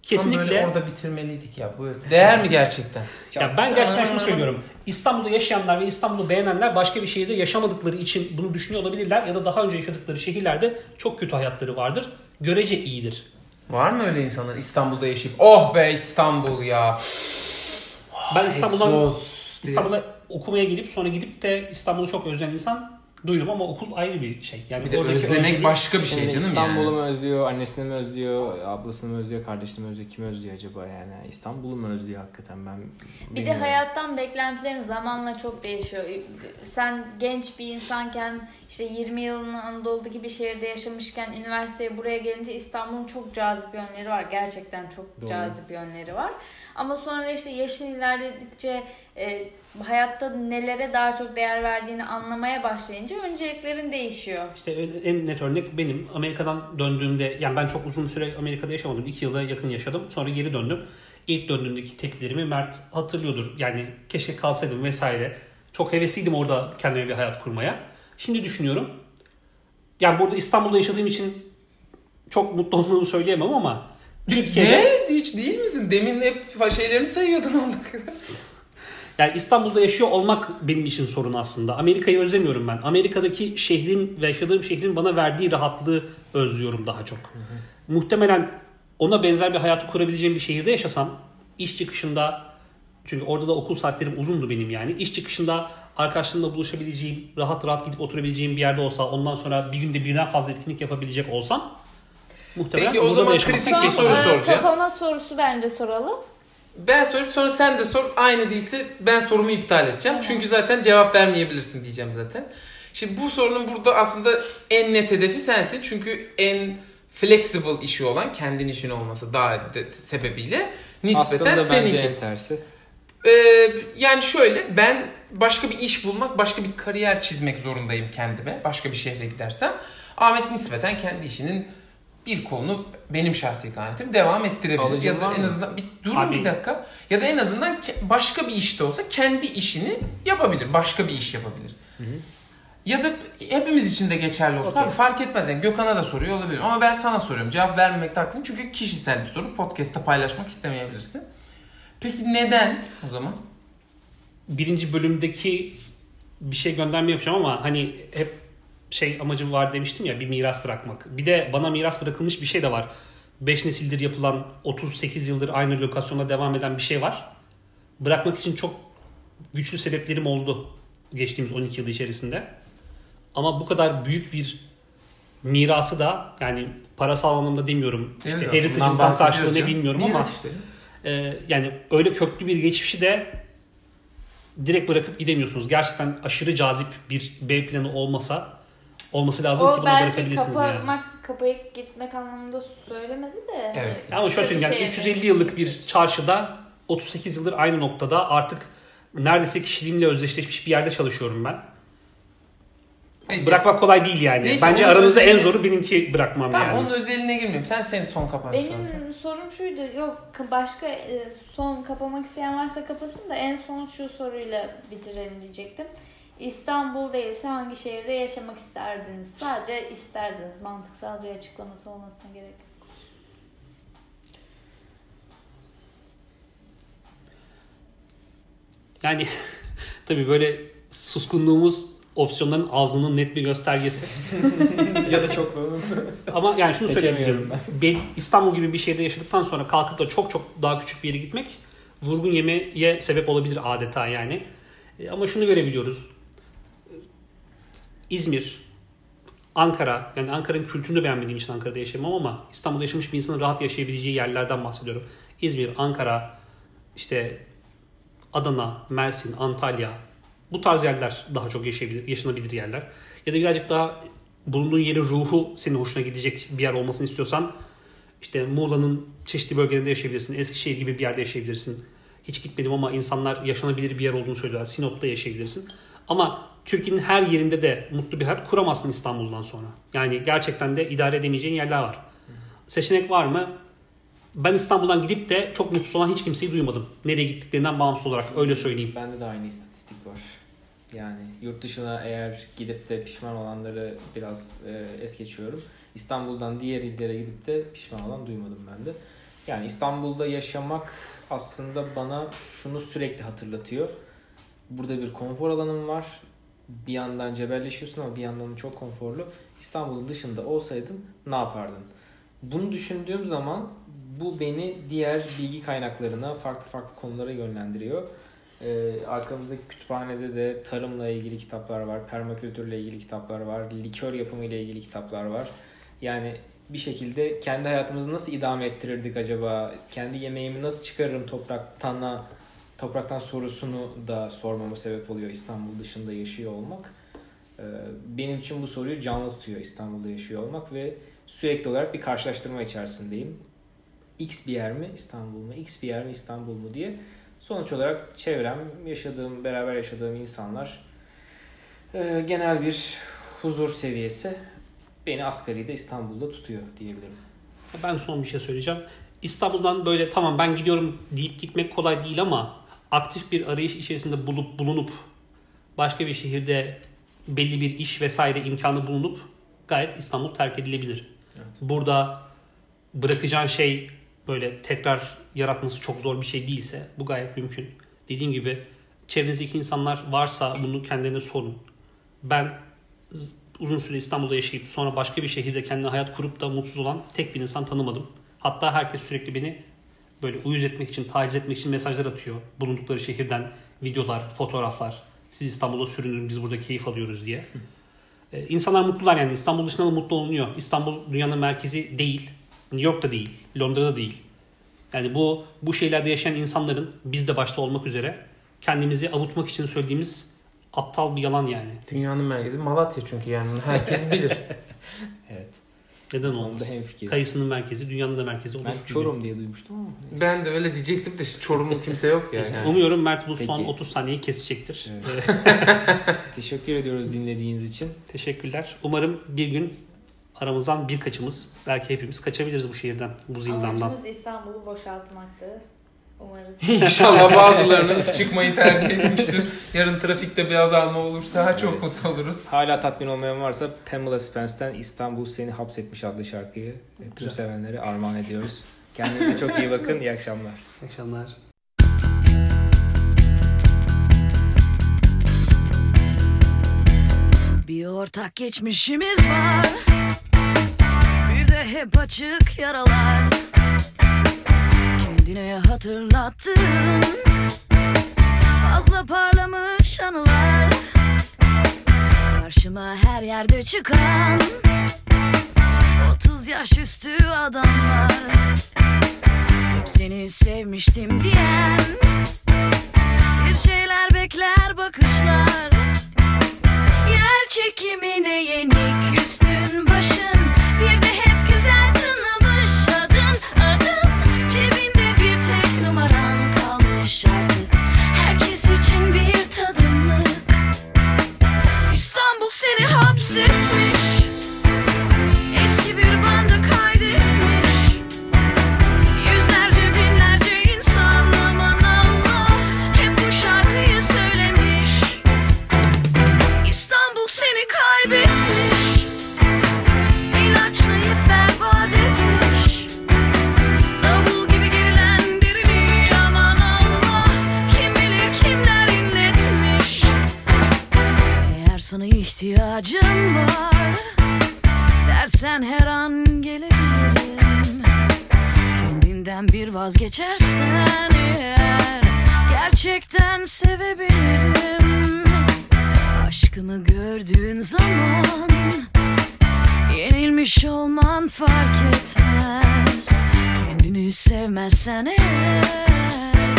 Kesinlikle. kesinlikle böyle orada bitirmeliydik ya. Bu değer mi gerçekten? ya ben gerçekten şunu söylüyorum. İstanbul'da yaşayanlar ve İstanbul'u beğenenler başka bir şehirde yaşamadıkları için bunu düşünüyor olabilirler ya da daha önce yaşadıkları şehirlerde çok kötü hayatları vardır. Görece iyidir. Var mı öyle insanlar İstanbul'da yaşayıp oh be İstanbul ya. Ben İstanbul'dan. İstanbul'a okumaya gelip sonra gidip de İstanbul'u çok özleyen insan duydum ama okul ayrı bir şey. Yani Bir de oradaki özlemek başka bir şey canım İstanbul'u yani. mu özlüyor, annesini mi özlüyor, ablasını mı özlüyor, kardeşini mi özlüyor, kimi özlüyor acaba yani? İstanbul'u mu özlüyor hakikaten ben Bir de hayattan beklentilerin zamanla çok değişiyor. Sen genç bir insanken işte 20 yılın Anadolu'daki bir şehirde yaşamışken üniversiteye buraya gelince İstanbul'un çok cazip yönleri var. Gerçekten çok Doğru. cazip yönleri var. Ama sonra işte yaşın ilerledikçe e, hayatta nelere daha çok değer verdiğini anlamaya başlayınca önceliklerin değişiyor. İşte en net örnek benim. Amerika'dan döndüğümde yani ben çok uzun süre Amerika'da yaşamadım. 2 yıla yakın yaşadım. Sonra geri döndüm. İlk döndüğümdeki tepkilerimi Mert hatırlıyordur. Yani keşke kalsaydım vesaire. Çok hevesliydim orada kendime bir hayat kurmaya. Şimdi düşünüyorum. Yani burada İstanbul'da yaşadığım için çok mutlu olduğumu söyleyemem ama Türkiye'de Ne? Hiç değil misin? Demin hep şeylerini sayıyordun onda. Yani İstanbul'da yaşıyor olmak benim için sorun aslında. Amerika'yı özlemiyorum ben. Amerika'daki şehrin ve yaşadığım şehrin bana verdiği rahatlığı özlüyorum daha çok. Muhtemelen ona benzer bir hayatı kurabileceğim bir şehirde yaşasam iş çıkışında çünkü orada da okul saatlerim uzundu benim yani. İş çıkışında arkadaşlarımla buluşabileceğim, rahat rahat gidip oturabileceğim bir yerde olsa, ondan sonra bir günde birden fazla etkinlik yapabilecek olsam muhtemelen Peki, o zaman kritik bir soru soracağım. Kapama sorusu bence soralım. Ben sorup sonra sen de sor. Aynı değilse ben sorumu iptal edeceğim. Çünkü zaten cevap vermeyebilirsin diyeceğim zaten. Şimdi bu sorunun burada aslında en net hedefi sensin. Çünkü en flexible işi olan kendin işin olması daha de, sebebiyle nispeten Aslında bence seninki. en tersi. Ee, yani şöyle ben başka bir iş bulmak, başka bir kariyer çizmek zorundayım kendime. Başka bir şehre gidersem. Ahmet nispeten kendi işinin bir kolunu benim şahsi kanaatim devam ettirebilir. Alıcın ya da en mı? azından bir durun Abi- bir dakika. Ya da en azından başka bir işte olsa kendi işini yapabilir. Başka bir iş yapabilir. Ya da hepimiz için de geçerli olsun. Okey. Abi fark etmez yani Gökhan'a da soruyor olabilir. Ama ben sana soruyorum. Cevap vermemekte haklısın. Çünkü kişisel bir soru. Podcast'ta paylaşmak istemeyebilirsin. Peki neden o zaman? birinci bölümdeki bir şey gönderme yapacağım ama hani hep şey amacım var demiştim ya bir miras bırakmak. Bir de bana miras bırakılmış bir şey de var. 5 nesildir yapılan 38 yıldır aynı lokasyonda devam eden bir şey var. Bırakmak için çok güçlü sebeplerim oldu geçtiğimiz 12 yıl içerisinde. Ama bu kadar büyük bir mirası da yani parasal anlamda demiyorum. İşte Evet, heritage'ın bundan tam karşılığı ne bilmiyorum ama Miras işte. ee, yani öyle köklü bir geçmişi de direkt bırakıp gidemiyorsunuz. Gerçekten aşırı cazip bir B planı olmasa olması lazım ki O bunu belki bırakabilirsiniz yani. kapatmak, kapayıp gitmek anlamında söylemedi de. Evet. Ama şöyle söyleyeyim yani Şey 350 yıllık bir çarşıda 38 yıldır aynı noktada artık neredeyse kişiliğimle özdeşleşmiş bir yerde çalışıyorum ben. Peki. Bırakmak kolay değil yani. Neyse, Bence aranızda en özelliği- zoru benimki bırakmam Tamam yani. onun özeline girmeyeyim. Sen senin son kapanış Benim soracaksın. sorum şuydu. Yok başka e, son kapamak isteyen varsa kapasın da en son şu soruyla bitirelim diyecektim. İstanbul değilse hangi şehirde yaşamak isterdiniz? Sadece isterdiniz. Mantıksal bir açıklaması olmasına gerek yok. Yani tabii böyle suskunluğumuz opsiyonların ağzının net bir göstergesi. ya da çokluğunun. Ama yani şunu söyleyebilirim. Ben İstanbul gibi bir şehirde yaşadıktan sonra kalkıp da çok çok daha küçük bir yere gitmek vurgun yemeye sebep olabilir adeta yani. E, Ama şunu görebiliyoruz. İzmir, Ankara, yani Ankara'nın kültürünü beğenmediğim için Ankara'da yaşamam ama İstanbul'da yaşamış bir insanın rahat yaşayabileceği yerlerden bahsediyorum. İzmir, Ankara, işte Adana, Mersin, Antalya bu tarz yerler daha çok yaşayabilir, yaşanabilir yerler. Ya da birazcık daha bulunduğun yerin ruhu senin hoşuna gidecek bir yer olmasını istiyorsan işte Muğla'nın çeşitli bölgelerinde yaşayabilirsin. Eskişehir gibi bir yerde yaşayabilirsin. Hiç gitmedim ama insanlar yaşanabilir bir yer olduğunu söylüyorlar. Sinop'ta yaşayabilirsin. Ama Türkiye'nin her yerinde de mutlu bir hayat kuramazsın İstanbul'dan sonra. Yani gerçekten de idare edemeyeceğin yerler var. Seçenek var mı? Ben İstanbul'dan gidip de çok mutsuz olan hiç kimseyi duymadım. Nereye gittiklerinden bağımsız olarak öyle söyleyeyim. Bende de aynı istatistik var. Yani yurt dışına eğer gidip de pişman olanları biraz e, es geçiyorum. İstanbul'dan diğer illere gidip de pişman olan duymadım ben de. Yani İstanbul'da yaşamak aslında bana şunu sürekli hatırlatıyor. Burada bir konfor alanım var. Bir yandan cebelleşiyorsun ama bir yandan çok konforlu. İstanbul'un dışında olsaydın ne yapardın? Bunu düşündüğüm zaman bu beni diğer bilgi kaynaklarına, farklı farklı konulara yönlendiriyor. Ee, arkamızdaki kütüphanede de tarımla ilgili kitaplar var, permakültürle ilgili kitaplar var, likör yapımı ile ilgili kitaplar var. Yani bir şekilde kendi hayatımızı nasıl idame ettirirdik acaba? Kendi yemeğimi nasıl çıkarırım topraktan topraktan sorusunu da sormama sebep oluyor İstanbul dışında yaşıyor olmak. Ee, benim için bu soruyu canlı tutuyor İstanbul'da yaşıyor olmak ve sürekli olarak bir karşılaştırma içerisindeyim. X bir yer mi İstanbul mu? X bir yer mi İstanbul mu diye. Sonuç olarak çevrem, yaşadığım, beraber yaşadığım insanlar e, genel bir huzur seviyesi beni asgari de İstanbul'da tutuyor diyebilirim. Ben son bir şey söyleyeceğim. İstanbul'dan böyle tamam ben gidiyorum deyip gitmek kolay değil ama aktif bir arayış içerisinde bulup bulunup başka bir şehirde belli bir iş vesaire imkanı bulunup gayet İstanbul terk edilebilir. Evet. Burada bırakacağın şey böyle tekrar yaratması çok zor bir şey değilse bu gayet mümkün. Dediğim gibi çevrenizdeki insanlar varsa bunu kendilerine sorun. Ben uzun süre İstanbul'da yaşayıp sonra başka bir şehirde kendine hayat kurup da mutsuz olan tek bir insan tanımadım. Hatta herkes sürekli beni böyle uyuz etmek için, taciz etmek için mesajlar atıyor. Bulundukları şehirden videolar, fotoğraflar. Siz İstanbul'da sürünün, biz burada keyif alıyoruz diye. Ee, insanlar mutlular yani. İstanbul dışında da mutlu olunuyor. İstanbul dünyanın merkezi değil. New York'ta değil. Londra'da değil. Yani bu bu şeylerde yaşayan insanların biz de başta olmak üzere kendimizi avutmak için söylediğimiz aptal bir yalan yani. Dünyanın merkezi Malatya çünkü yani herkes bilir. Neden olmaz? Kayısının merkezi, dünyanın da merkezi olur. Ben gibi. Çorum diye duymuştum ama. neyse. Ben de öyle diyecektim de Çorumlu kimse yok yani. Neyse, Umuyorum Mert bu Peki. son 30 saniyeyi kesecektir. Evet. Teşekkür ediyoruz dinlediğiniz için. Teşekkürler. Umarım bir gün aramızdan birkaçımız, belki hepimiz kaçabiliriz bu şehirden, bu zindandan. Amacımız İstanbul'u boşaltmaktı. Umarız. İnşallah bazılarınız çıkmayı tercih etmiştir. Yarın trafikte bir azalma olursa çok mutlu oluruz. Hala tatmin olmayan varsa Pamela Spence'den İstanbul Seni Hapsetmiş adlı şarkıyı e, tüm Güzel. sevenlere armağan ediyoruz. Kendinize çok iyi bakın. İyi akşamlar. İyi akşamlar. Bir ortak geçmişimiz var Bir de hep açık yaralar Kendine hatırlattığın Fazla parlamış anılar Karşıma her yerde çıkan. 30 yaş üstü adamlar Hep seni sevmiştim diyen. Bir şeyler bekler bakışlar Yer çekimine yenik üstün başın Dersen her an gelebilirim Kendinden bir vazgeçersen eğer Gerçekten sevebilirim. Aşkımı gördüğün zaman Yenilmiş olman fark etmez. Kendini sevmezsen eğer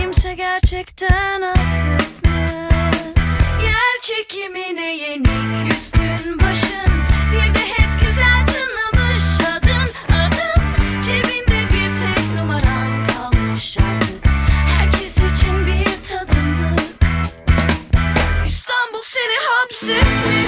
Kimse gerçekten affetmez. Yer çekimine yenik üstün hapsetmiş Eski